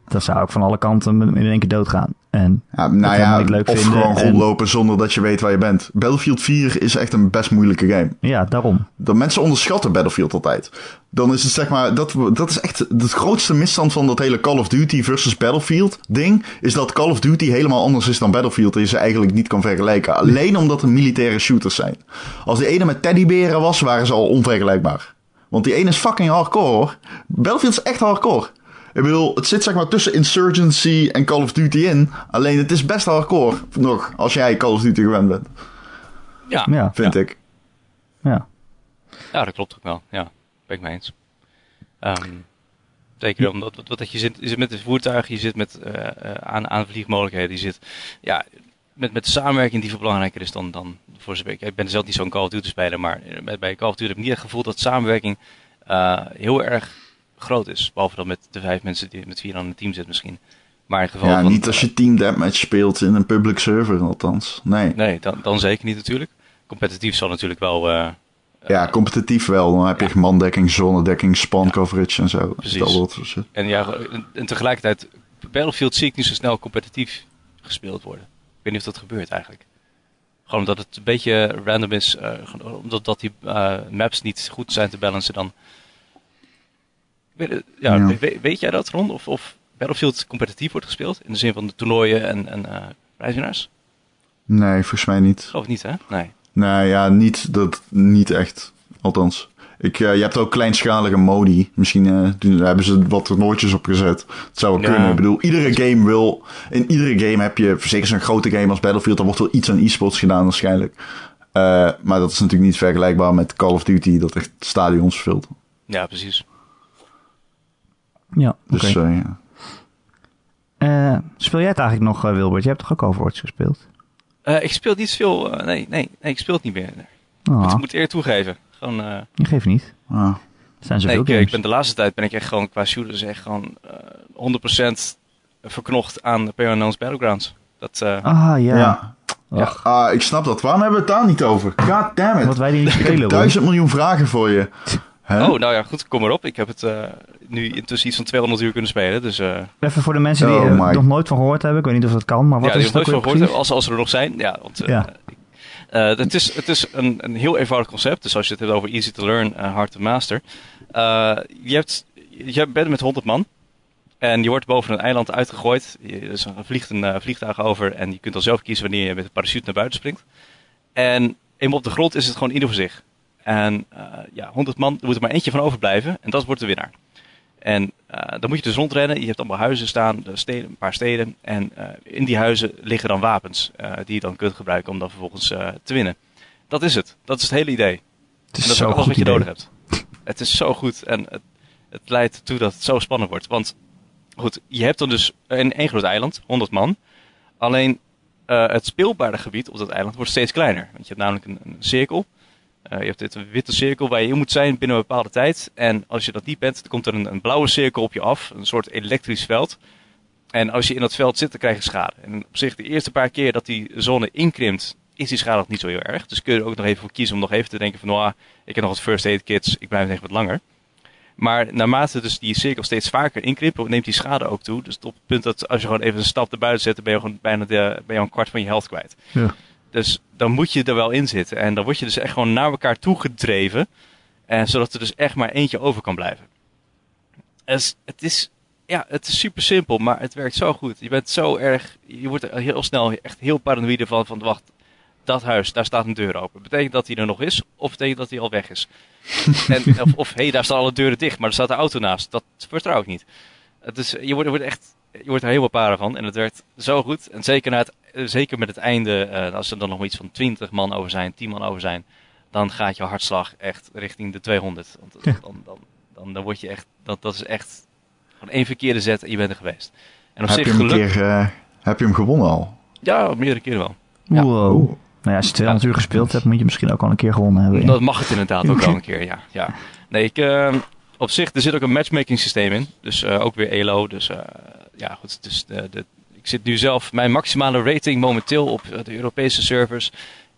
dan zou ik van alle kanten in één keer doodgaan. En Ja, nou ja, leuk of vinden gewoon en- rondlopen zonder dat je weet waar je bent. Battlefield 4 is echt een best moeilijke game. ja, daarom. Dat mensen onderschatten Battlefield altijd. Dan is het zeg maar, dat, dat is echt de grootste misstand van dat hele Call of Duty versus Battlefield ding. Is dat Call of Duty helemaal anders is dan Battlefield en je ze eigenlijk niet kan vergelijken. Alleen omdat er militaire shooters zijn. Als die ene met teddyberen was, waren ze al onvergelijkbaar. Want die ene is fucking hardcore hoor. Battlefield is echt hardcore. Ik bedoel, het zit zeg maar tussen Insurgency en Call of Duty in. Alleen het is best hardcore nog, als jij Call of Duty gewend bent, Ja, Ja, vind ik. ja. Ja, dat klopt ook wel. Ja, ben ik mee eens. Ehm, zeker omdat wat, wat je zit, je zit met de voertuigen, je zit met eh, eh, aan, aanvliegmogelijkheden, je zit ja, met, met de samenwerking die veel belangrijker is dan, dan voor zover ik. Ben zelf niet zo'n Call of Duty speler, maar eh, bij, bij Call of Duty heb ik niet het gevoel dat samenwerking eh, heel erg groot is. Behalve dan met de vijf mensen die met vier aan het team zitten misschien. Maar in het geval Ja, van, niet als je team deathmatch speelt in een public server althans. Nee. Nee, dan, dan zeker niet natuurlijk. Competitief zal natuurlijk wel... eh, Ja, competitief wel. Dan heb je mandekking, zonnedekking, spawn coverage en zo. Precies. Dat. En ja, en, en tegelijkertijd, Battlefield zie ik niet zo snel competitief gespeeld worden. Ik weet niet of dat gebeurt eigenlijk. Gewoon omdat het een beetje random is, eh, omdat dat die eh, maps niet goed zijn te balancen dan. Weet, het- ja, Ja. we- weet jij dat, Ron? Of, of Battlefield competitief wordt gespeeld? In de zin van de toernooien en, en eh prijswinnaars? Nee, volgens mij niet. Ik niet, hè? Nee. Nee, ja, niet, dat, niet echt. Althans. Ik, eh, je hebt ook kleinschalige modi. Misschien eh, doen, daar hebben ze wat toernooitjes op gezet. Het zou wel Ja. kunnen. Ik bedoel, iedere game wil... In iedere game heb je, zeker zo'n grote game als Battlefield... dan wordt wel iets aan e-sports gedaan waarschijnlijk. Eh, maar dat is natuurlijk niet vergelijkbaar met Call of Duty... dat echt stadions vult. Ja, precies. Ja, oké. Dus eh, ja. Eh, speel jij het eigenlijk nog, eh, Wilbert? Je hebt toch ook Overwatch gespeeld? Eh, ik speel niet veel. eh, nee, nee, nee, ik speel het niet meer. Oh, Ik moet eer toegeven. Gewoon. eh, ik geef niet. Ah. Zijn Nee, ik, eh, games. ik ben de laatste tijd ben ik echt gewoon qua shooters echt gewoon eh 100% verknocht aan PlayerUnknown's Battlegrounds. Dat, eh, Ah, ja. Ja. Ach, Ah, ik snap dat. Waarom hebben we het daar niet over? God damn it. Wat wij die niet ik spelen, heb hoor. duizend miljoen vragen voor je. Hè? Oh, nou ja, goed, kom erop. Ik heb het eh, nu intussen iets van 200 uur kunnen spelen. Dus eh, Even voor de mensen die Oh er my. nog nooit van gehoord hebben. Ik weet niet of dat kan, maar wat ja, die is nog het nooit ook van gehoord hebben, als, als er er nog zijn. Ja, want eh, Ja. Eh, het is, het is een, een heel eenvoudig concept. Dus als je het hebt over easy to learn, eh, hard to master. Eh, je, hebt, je bent met 100 man. En je wordt boven een eiland uitgegooid. Er vliegt een vliegtuig over. En je kunt dan zelf kiezen wanneer je met een parachute naar buiten springt. En eenmaal op de grond is het gewoon ieder voor zich. En ja, 100 man, er moet er maar eentje van overblijven. En dat wordt de winnaar. En dan moet je dus rondrennen. Je hebt allemaal huizen staan, de steden, een paar steden. En eh, in die huizen liggen dan wapens eh, die je dan kunt gebruiken om dan vervolgens eh, te winnen. Dat is het. Dat is het hele idee. Het is en dat is ook alles wat je idee. nodig hebt. [LAUGHS] Het is zo goed en het, het leidt ertoe dat het zo spannend wordt. Want goed, je hebt dan dus een één groot eiland, 100 man. Alleen eh, het speelbare gebied op dat eiland wordt steeds kleiner. Want je hebt namelijk een, een cirkel. Eh, je hebt dit een witte cirkel waar je in moet zijn binnen een bepaalde tijd. En als je dat niet bent, dan komt er een, een blauwe cirkel op je af. Een soort elektrisch veld. En als je in dat veld zit, dan krijg je schade. En op zich, de eerste paar keer dat die zone inkrimpt, is die schade nog niet zo heel erg. Dus kun je er ook nog even voor kiezen om nog even te denken van, nou, ik heb nog wat first aid kits, ik blijf even wat langer. Maar naarmate dus die cirkel steeds vaker inkrimpt, neemt die schade ook toe. Dus op het punt dat als je gewoon even een stap erbuiten zet, dan ben je gewoon bijna de, ben je een kwart van je helft kwijt. Ja. Dus dan moet je er wel in zitten. En dan word je dus echt gewoon naar elkaar toe gedreven. En zodat er dus echt maar eentje over kan blijven. Dus het is, ja, het is super simpel, maar het werkt zo goed. Je bent zo erg, je wordt er heel snel echt heel paranoïde van, van wacht, dat huis, daar staat een deur open. Betekent dat hij er nog is, of betekent dat hij al weg is? [LAUGHS] en, of, of hé, hey, daar staan alle deuren dicht, maar er staat een auto naast. Dat vertrouw ik niet. Het is, je, wordt, je wordt echt, je wordt er helemaal paren van. En het werkt zo goed. En zeker, na het, zeker met het einde, uh, als er dan nog iets van 20 man over zijn, 10 man over zijn, dan gaat je hartslag echt richting de 200. Want Ja. dan, dan, dan, dan word je echt, dat, dat is echt gewoon één verkeerde zet en je bent er geweest. En op Heb zich je, hem geluk, keer, eh, heb je hem gewonnen al? ja, meerdere keren wel. Ja. Wow. Nou ja, als je 200 uur gespeeld hebt, moet je misschien ook al een keer gewonnen hebben. ja. Dat mag het inderdaad ook wel een keer, ja. ja. Nee, ik, eh, op zich, er zit ook een matchmaking systeem in. Dus eh, ook weer ELO. Dus eh, ja, goed. Dus de, de, ik zit nu zelf, mijn maximale rating momenteel op eh, de Europese servers.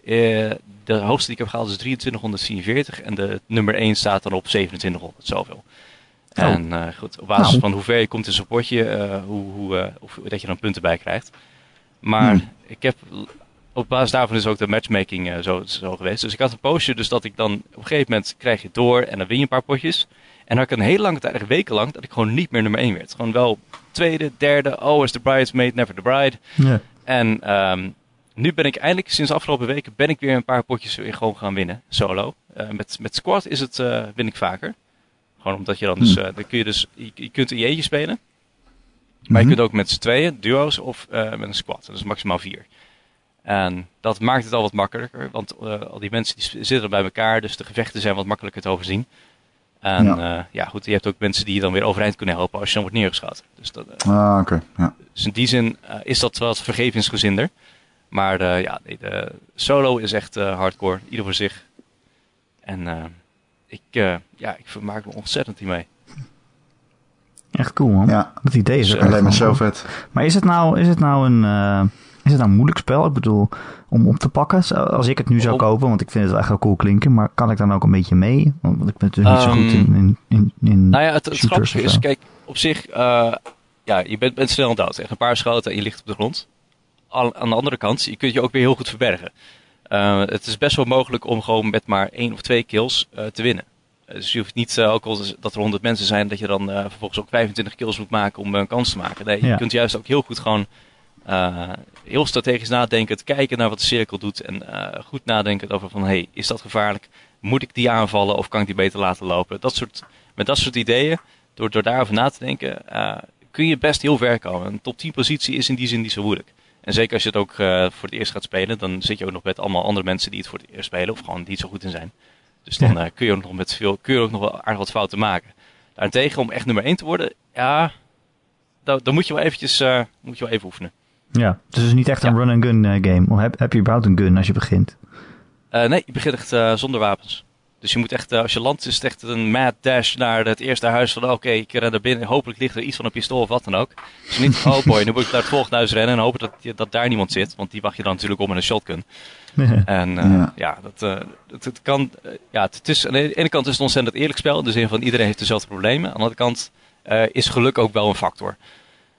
eh, de hoogste die ik heb gehaald is 2344. En de nummer 1 staat dan op 2700, zoveel. Oh. En eh, goed, op basis Nou. van hoe ver je komt in supportje, eh hoe, hoe, of, dat je dan punten bij krijgt. Maar Hmm. ik heb op basis daarvan is ook de matchmaking zo, zo geweest. Dus ik had een postje, dus dat ik dan op een gegeven moment krijg je door en dan win je een paar potjes. En dan had ik een hele lange tijd, wekenlang, dat ik gewoon niet meer nummer 1 werd. Gewoon wel tweede, derde, oh is the bridesmaid, never the bride. Ja. En ehm, nu ben ik eindelijk, sinds de afgelopen weken, ben ik weer een paar potjes weer gewoon gaan winnen, solo. Eh, met, met squad is het, eh, win ik vaker. Gewoon omdat je dan dus, eh, dan kun je dus, je, je kunt in je eentje spelen. Maar je Mhm. kunt ook met z'n tweeën, duo's of met een squad. Dat is maximaal vier. En dat maakt het al wat makkelijker, want al die mensen die zitten er bij elkaar, dus de gevechten zijn wat makkelijker te overzien. En Ja. ja, ja goed, je hebt ook mensen die je dan weer overeind kunnen helpen als je dan wordt neergeschoten. Dus, dat, eh, Ah, oké. Ja. dus in die zin eh, is dat wel wat vergevingsgezinder. Maar eh, ja, nee, de solo is echt eh, hardcore, ieder voor zich. En eh, ik, eh, ja, ik vermaak me ontzettend hiermee. Echt cool, man. ja. Dat idee is Dus, me wel zo vet. Maar is het nou, is het nou een... eh, is het nou een moeilijk spel? Ik bedoel, om op te pakken? Als ik het nu zou kopen, want ik vind het echt wel cool klinken. Maar kan ik dan ook een beetje mee? Want ik ben dus niet zo Ehm, goed in, in, in, in Nou ja, het, grappige is, kijk, op zich, eh, ja, je bent, bent snel dood. Echt een paar schoten en je ligt op de grond. Al, aan de andere kant, je kunt je ook weer heel goed verbergen. Eh, het is best wel mogelijk om gewoon met maar één of twee kills eh, te winnen. Dus je hoeft niet, ook al dat er 100 mensen zijn, dat je dan vervolgens ook 25 kills moet maken om een kans te maken. Nee, je Ja. kunt juist ook heel goed gewoon eh, heel strategisch nadenken, kijken naar wat de cirkel doet en eh, goed nadenken over van, hey, is dat gevaarlijk? Moet ik die aanvallen of kan ik die beter laten lopen? Dat soort, met dat soort ideeën, door, door daarover na te denken, eh, kun je best heel ver komen. Een top 10 positie is in die zin niet zo moeilijk. En zeker als je het ook voor het eerst gaat spelen, dan zit je ook nog met allemaal andere mensen die het voor het eerst spelen, of gewoon niet zo goed in zijn. Dus dan kun je ook nog met veel, kun je ook nog wel aardig wat fouten maken. Daarentegen, om echt nummer 1 te worden, ja, dan, dan moet je wel eventjes, moet je wel even oefenen. Ja, dus het is niet echt een Ja. run-and-gun eh, game. Of heb, heb je überhaupt een gun als je begint? Eh, nee, je begint echt eh, zonder wapens. Dus je moet echt, als je landt, is het echt een mad dash naar het eerste huis van, oké, ik ren naar binnen, hopelijk ligt er iets van een pistool of wat dan ook. Dus niet, oh boy, nu moet ik naar het volgende huis rennen en hopen dat, je- dat daar niemand zit, want die wacht je dan natuurlijk om met een shotgun. [LAUGHS] En eh, Ja. ja, dat, eh, het, het kan, ja, het is, aan de ene kant is het een ontzettend eerlijk spel, in de zin van iedereen heeft dezelfde problemen. Aan de andere kant eh, is geluk ook wel een factor.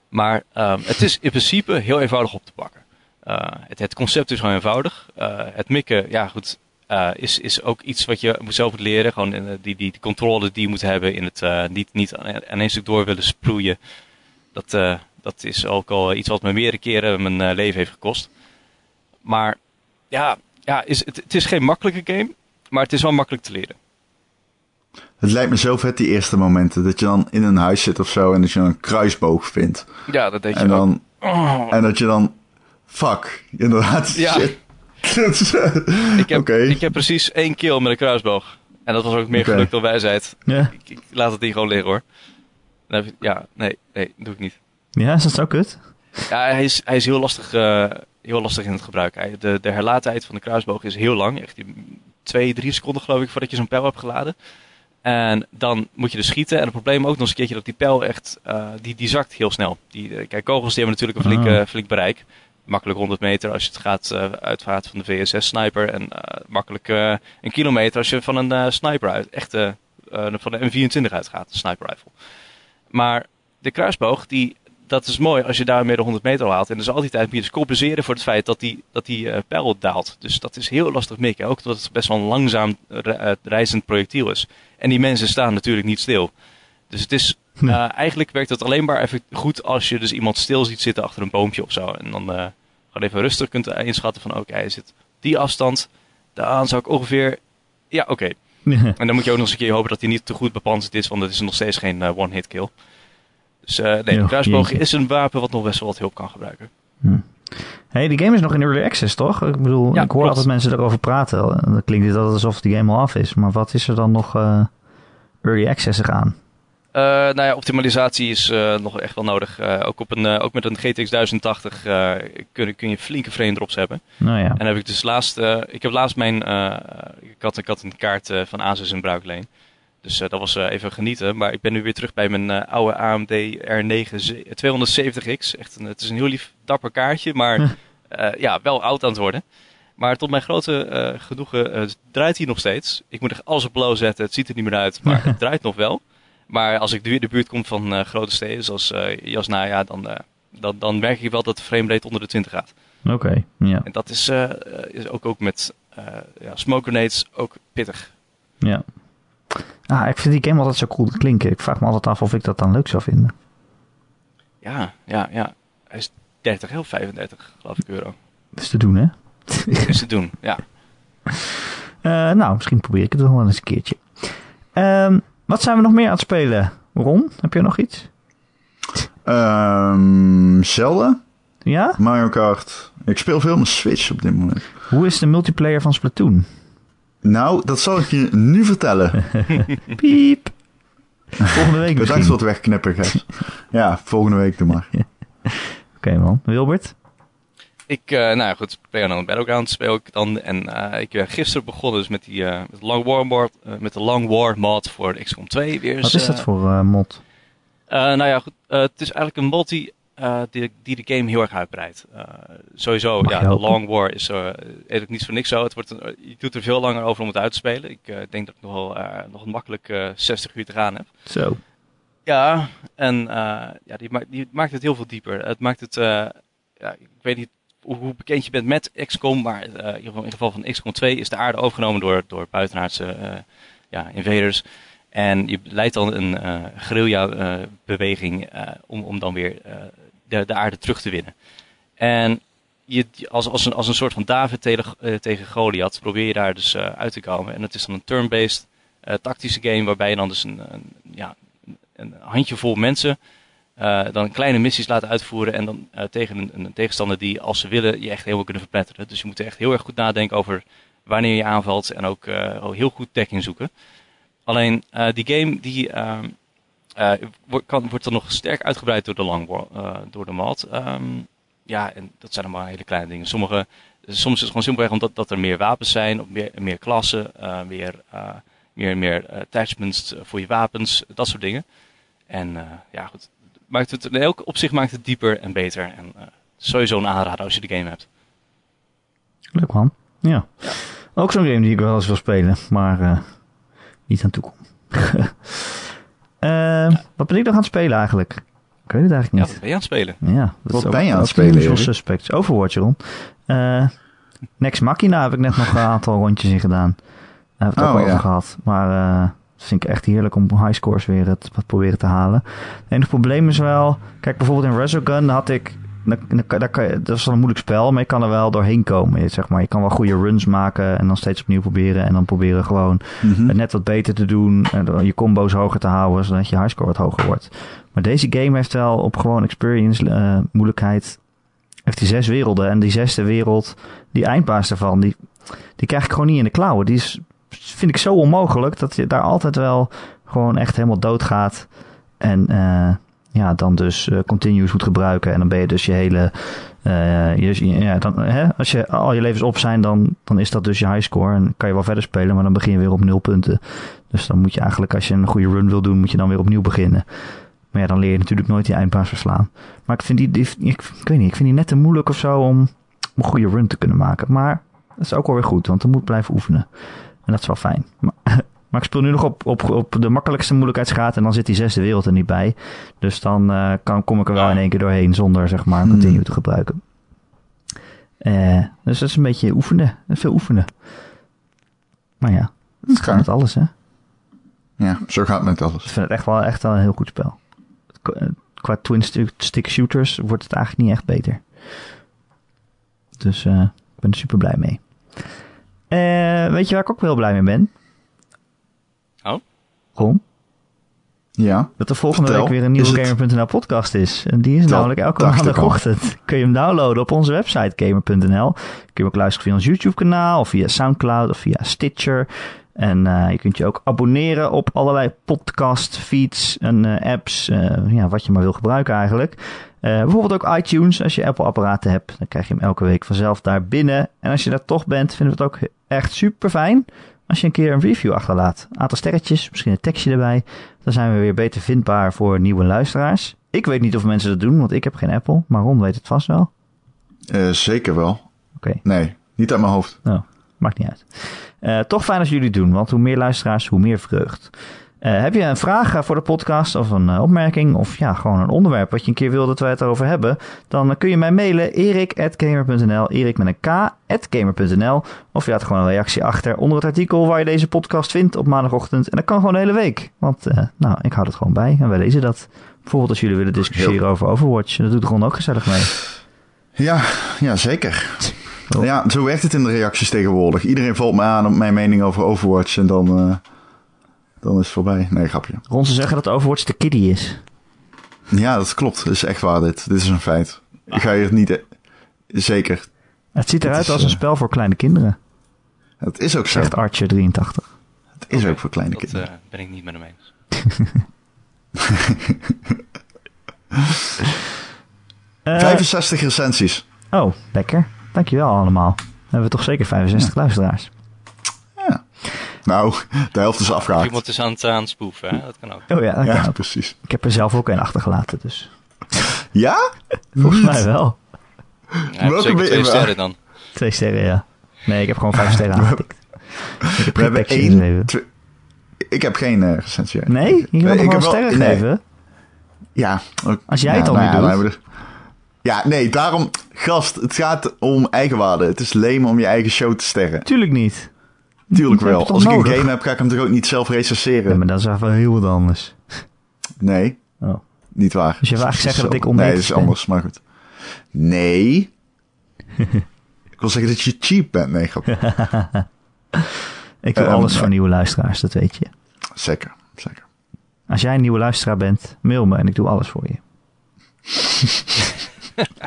Maar ehm, het is in principe heel eenvoudig op te pakken. Eh, het, het concept is gewoon eenvoudig. Eh, het mikken, ja goed, eh, is, is ook iets wat je moet zelf moet leren. Gewoon die, die, controle die je moet hebben in het niet, niet stuk door willen sproeien. Dat, dat is ook al iets wat me meerdere keren mijn leven heeft gekost. Maar ja, ja is, het, het is geen makkelijke game, maar het is wel makkelijk te leren. Het lijkt me zo vet die eerste momenten. Dat je dan in een huis zit of zo en dat je dan een kruisboog vindt. Ja, dat deed je En ook. dan, Oh, en dat je dan, fuck, inderdaad, Ja. shit. [LAUGHS] Eh, ik, heb, ik heb precies één kill met een kruisboog. En dat was ook meer Oké. geluk dan wijsheid. Ja, Ik, ik laat het hier gewoon liggen hoor. Dan heb je- ja, nee, nee, doe ik niet. ja is dat zo kut? Ja, hij is, hij is heel, lastig, eh, heel lastig in het gebruik. Hij, de, de herlaattijd van de kruisboog is heel lang. Echt twee, drie seconden geloof ik voordat je zo'n pijl hebt geladen. En dan moet je dus schieten. En het probleem ook nog eens een keertje dat die pijl echt, uh, die, die zakt heel snel. Die, uh, kijk, kogels die hebben natuurlijk een flink, uh, flink bereik. Makkelijk 100 meter als je het gaat uitvaart van de VSS sniper. En makkelijk een kilometer als je van een sniper uit, echt van de M24 uitgaat, een sniper rifle. Maar de kruisboog, die, dat is mooi als je daar meer dan 100 meter haalt. En er is altijd je dus compenseren voor het feit dat die, dat die uh, pijl daalt. Dus dat is heel lastig mikken. Ook omdat het best wel een langzaam reizend projectiel is. En die mensen staan natuurlijk niet stil. Dus het is, [LAUGHS] uh, eigenlijk werkt het alleen maar even goed als je dus iemand stil ziet zitten achter een boompje of zo. En dan uh, gewoon even rustig kunt inschatten van oké, okay, hij zit die afstand. Dan zou ik ongeveer, ja oké. Okay. [LAUGHS] en dan moet je ook nog eens een keer hopen dat hij niet te goed bepanserd is, want het is nog steeds geen one-hit kill. Dus nee, de kruisboog is een wapen wat nog best wel wat hulp kan gebruiken. Hm. hey, die game is nog in early access, toch? Ik bedoel, ja, ik hoor altijd mensen erover praten. Dan klinkt het alsof die game al af is. Maar wat is er dan nog uh, early access aan? Uh, nou ja, optimalisatie is uh, nog echt wel nodig. Ook, op een, ook met een GTX 1080 kun, kun je flinke frame drops hebben. Nou ja. En heb ik dus laatst, ik heb laatst mijn, ik, had, ik had een kaart van Asus in bruikleen. Dus dat was even genieten. Maar ik ben nu weer terug bij mijn oude AMD R9 270X. Echt een, het is een heel lief dapper kaartje, maar [LAUGHS] ja, wel oud aan het worden. Maar tot mijn grote genoegen draait hij nog steeds. Ik moet er alles op low zetten, het ziet er niet meer uit, maar [LAUGHS] het draait nog wel. Maar als ik weer de buurt kom van uh, grote steden zoals Jasnaya, dan, dan, dan merk ik wel dat de framerate onder de 20 gaat. Oké, okay, ja. En dat is, is ook, ook met ja, smoke grenades ook pittig. Ja. Ah, ik vind die game altijd zo cool klinken. Ik vraag me altijd af of ik dat dan leuk zou vinden. Ja, ja, ja. Hij is 30 of 35, geloof ik, euro. Is te doen, hè? [LAUGHS] is te doen, ja. nou, misschien probeer ik het nog wel eens een keertje. Um, wat zijn we nog meer aan het spelen? Ron, heb je nog iets? Um, Zelda. Ja? Mario Kart. Ik speel veel met Switch op dit moment. Hoe is de multiplayer van Splatoon? Nou, dat zal ik je nu vertellen. [LAUGHS] Piep. Volgende week Bedankt voor het wegknippen, ja, volgende week doe maar. [LAUGHS] Oké okay, man. Wilbert? Ik, uh, nou ja, goed, PlayerUnknown Battlegrounds speel ik dan. En uh, ik ben gisteren begonnen dus met, die, uh, met, de Long War mod, met de Long War mod voor de XCOM 2 weer. Wat is dat voor mod? nou ja, goed, het is eigenlijk een multi die, die, de game heel erg uitbreidt. sowieso, Mag ja, de Long War is eigenlijk niet voor niks zo. Het wordt een, je doet er veel langer over om het uit te spelen. Ik denk dat ik nog wel nog een makkelijk 60 uur te gaan heb. Zo. Ja, en ja, die, maakt, die maakt het heel veel dieper. Het maakt het, ja, ik weet niet hoe bekend je bent met XCOM, maar in ieder geval van XCOM 2 is de aarde overgenomen door, door buitenaardse ja, invaders. En je leidt dan een guerrilla-beweging om, om dan weer de, de aarde terug te winnen. En je, als, als, een, als een soort van David tegen, tegen Goliath probeer je daar dus uit te komen. En het is dan een turn-based tactische game waarbij je dan dus een, een ja, een handjevol mensen dan kleine missies laten uitvoeren en dan tegen een, een, tegenstander die, als ze willen, je echt helemaal kunnen verpletteren. Dus je moet echt heel erg goed nadenken over wanneer je aanvalt en ook uh, heel goed dekking zoeken. Alleen die game die, ehm, wordt, kan, wordt dan nog sterk uitgebreid door de, long, door de mod. Um, ja, en dat zijn allemaal hele kleine dingen. Sommige, soms is het gewoon simpelweg omdat dat er meer wapens zijn, of meer, meer klassen, meer, meer, meer attachments voor je wapens, dat soort dingen. En ja, goed, maakt het in elk opzicht maakt het dieper en beter. En uh, sowieso een aanrader als je de game hebt. Leuk man. Ja. ja. Ook zo'n game die ik wel eens wil spelen, maar uh, niet aan toe kom. [LAUGHS] uh, wat ben ik nog aan het spelen eigenlijk? Ik weet het eigenlijk niet. Ja, wat ben je aan het spelen? Ja, wat ben je aan het spelen? Usual Suspects. Overwatch, Ron. Next Machina heb ik net nog een aantal rondjes in gedaan. Daar hebben we het oh, ook over gehad. Maar dat vind ik echt heerlijk om high scores weer het, wat proberen te halen. Het enige probleem is wel... Kijk, bijvoorbeeld in Resogun had ik... Daar kan je, dat is wel een moeilijk spel, maar je kan er wel doorheen komen. Zeg maar. Je kan wel goede runs maken en dan steeds opnieuw proberen. En dan proberen gewoon mm het net wat beter te doen. En je combo's hoger te houden, zodat je highscore wat hoger wordt. Maar deze game heeft wel op gewoon experience uh, moeilijkheid... Heeft die zes werelden. En die zesde wereld, die eindbaas daarvan, die, die krijg ik gewoon niet in de klauwen. Die is vind ik zo onmogelijk dat je daar altijd wel gewoon echt helemaal doodgaat. En uh, ja, dan dus uh, continuous moet gebruiken. En dan ben je dus je hele. Uh, je, ja, dan, hè, als je al je levens op zijn, dan, dan is dat dus je highscore. En kan je wel verder spelen, maar dan begin je weer op nul punten. Dus dan moet je eigenlijk, als je een goede run wil doen, moet je dan weer opnieuw beginnen. Maar ja, dan leer je natuurlijk nooit die eindbaas verslaan. Maar ik vind die, ik, weet niet, ik vind die net te moeilijk of zo om, een goede run te kunnen maken. Maar dat is ook wel weer goed, want dan moet blijven oefenen. En dat is wel fijn. Maar, [LAUGHS] maar ik speel nu nog op, op, op de makkelijkste moeilijkheidsgraad en dan zit die zesde wereld er niet bij. Dus dan uh, kan, kom ik er wel in één keer doorheen zonder zeg maar continu hmm. te gebruiken. Uh, dus dat is een beetje oefenen. Veel oefenen. Maar ja, dat gaat met alles hè. Ja, zo gaat het met alles. Ik vind het echt wel, echt wel een heel goed spel. Qua twin-stick shooters wordt het eigenlijk niet echt beter. Dus uh, ik ben er super blij mee. Uh, weet je waar ik ook heel blij mee ben? Oh? Ron? Ja. Dat er volgende week weer een nieuwe Gamer.nl podcast is. En die is namelijk elke maandagochtend. Kun je hem downloaden op onze website gamer.nl. Kun je ook luisteren via ons YouTube kanaal of via Soundcloud of via Stitcher. En uh, je kunt je ook abonneren op allerlei podcast feeds en uh, apps. Uh, ja, wat je maar wil gebruiken eigenlijk. bijvoorbeeld ook iTunes. Als je Apple-apparaten hebt, dan krijg je hem elke week vanzelf daar binnen. En als je daar toch bent, vinden we het ook echt super fijn. Als je een keer een review achterlaat. Een aantal sterretjes, misschien een tekstje erbij. Dan zijn we weer beter vindbaar voor nieuwe luisteraars. Ik weet niet of mensen dat doen, want ik heb geen Apple. Maar Ron weet het vast wel. zeker wel. Oké. Nee, niet uit mijn hoofd. Oh, maakt niet uit. Uh, toch fijn als jullie het doen, want hoe meer luisteraars, hoe meer vreugd. Uh, heb je een vraag voor de podcast of een opmerking of ja, gewoon een onderwerp wat je een keer wil dat wij het erover hebben, dan kun je mij mailen erik.gamer.nl, erik met een k.gamer.nl of je laat gewoon een reactie achter onder het artikel waar je deze podcast vindt op maandagochtend. En dat kan gewoon de hele week, want nou, ik hou het gewoon bij en wij lezen dat. Bijvoorbeeld als jullie willen discussiëren over Overwatch, dat doet er gewoon ook gezellig mee. Ja, ja zeker. Ja, zo werkt het in de reacties tegenwoordig. Iedereen valt me aan op mijn mening over Overwatch en dan, uh, dan is het voorbij. Nee, grapje. Ron, ze zeggen dat Overwatch de kiddie is. Ja, dat klopt. Dat is echt waar dit. Dit is een feit. Ik ga hier niet... Zeker. Het ziet eruit als een eh, spel voor kleine kinderen. Het is ook zo. Zegt Archer 83. Het is ook voor kleine dat, kinderen. Uh, ben ik niet met hem eens. [LAUGHS] uh, 65 recensies. Oh, lekker. Dankjewel allemaal. Dan hebben we toch zeker 65 luisteraars. Ja. Nou, de helft is afgehaakt. Iemand is aan het aanspoeven, hè? dat kan ook. Oh ja, ja precies. Ik heb er zelf ook een achtergelaten, dus. Ja? Volgens mij wel. Ja, Welke twee sterren dan? Twee sterren, ja. Nee, ik heb gewoon vijf sterren [LAUGHS] aangetikt. Ik heb we hebben één, twee, ik heb geen uh, recensie. Nee? Je wil nog wel sterren nee. geven? Ja. Ook, Als jij het dan nou, niet doet. Ja, nee, daarom, gast, het gaat om eigenwaarde. Het is leem om je eigen show te sterren. Tuurlijk niet. Tuurlijk wel. Als ik een game heb, ga ik hem toch ook niet zelf recenseren. Ja, maar dat is even heel wat anders. Nee. Oh. Niet waar. Dus je waagt zeggen dat ik onethisch Nee, dat is anders, maar goed. Nee. [LAUGHS] ik wil zeggen dat je cheap bent. Nee, grap. [LAUGHS] ik doe alles voor nieuwe luisteraars, dat weet je. Zeker, zeker. Als jij een nieuwe luisteraar bent, mail me en ik doe alles voor je. [LAUGHS]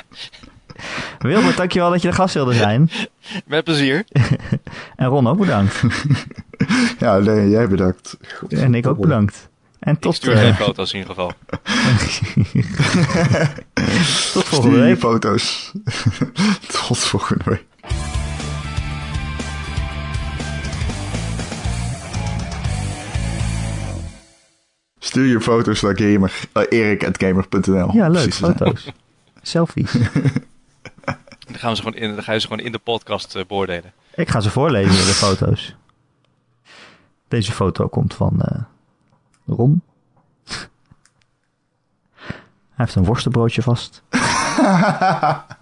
Wilbert, dankjewel dat je de gast wilde zijn. [LAUGHS] Met plezier. [LAUGHS] en Ron ook bedankt. [LAUGHS] ja, nee, jij bedankt. God, en ik ook bedankt. En tot... Ik stuur geen foto's in ieder geval. tot volgende week. foto's. tot volgende week. Stuur je foto's naar gamer, uh, erik.gamer.nl. Ja, leuk, foto's. Selfies. Dan, gaan we ze gewoon in, dan ga je ze gewoon in de podcast uh, beoordelen. Ik ga ze voorlezen, de [LAUGHS] foto's. Deze foto komt van uh, Ron. [LAUGHS] Hij heeft een worstenbroodje vast. [LAUGHS]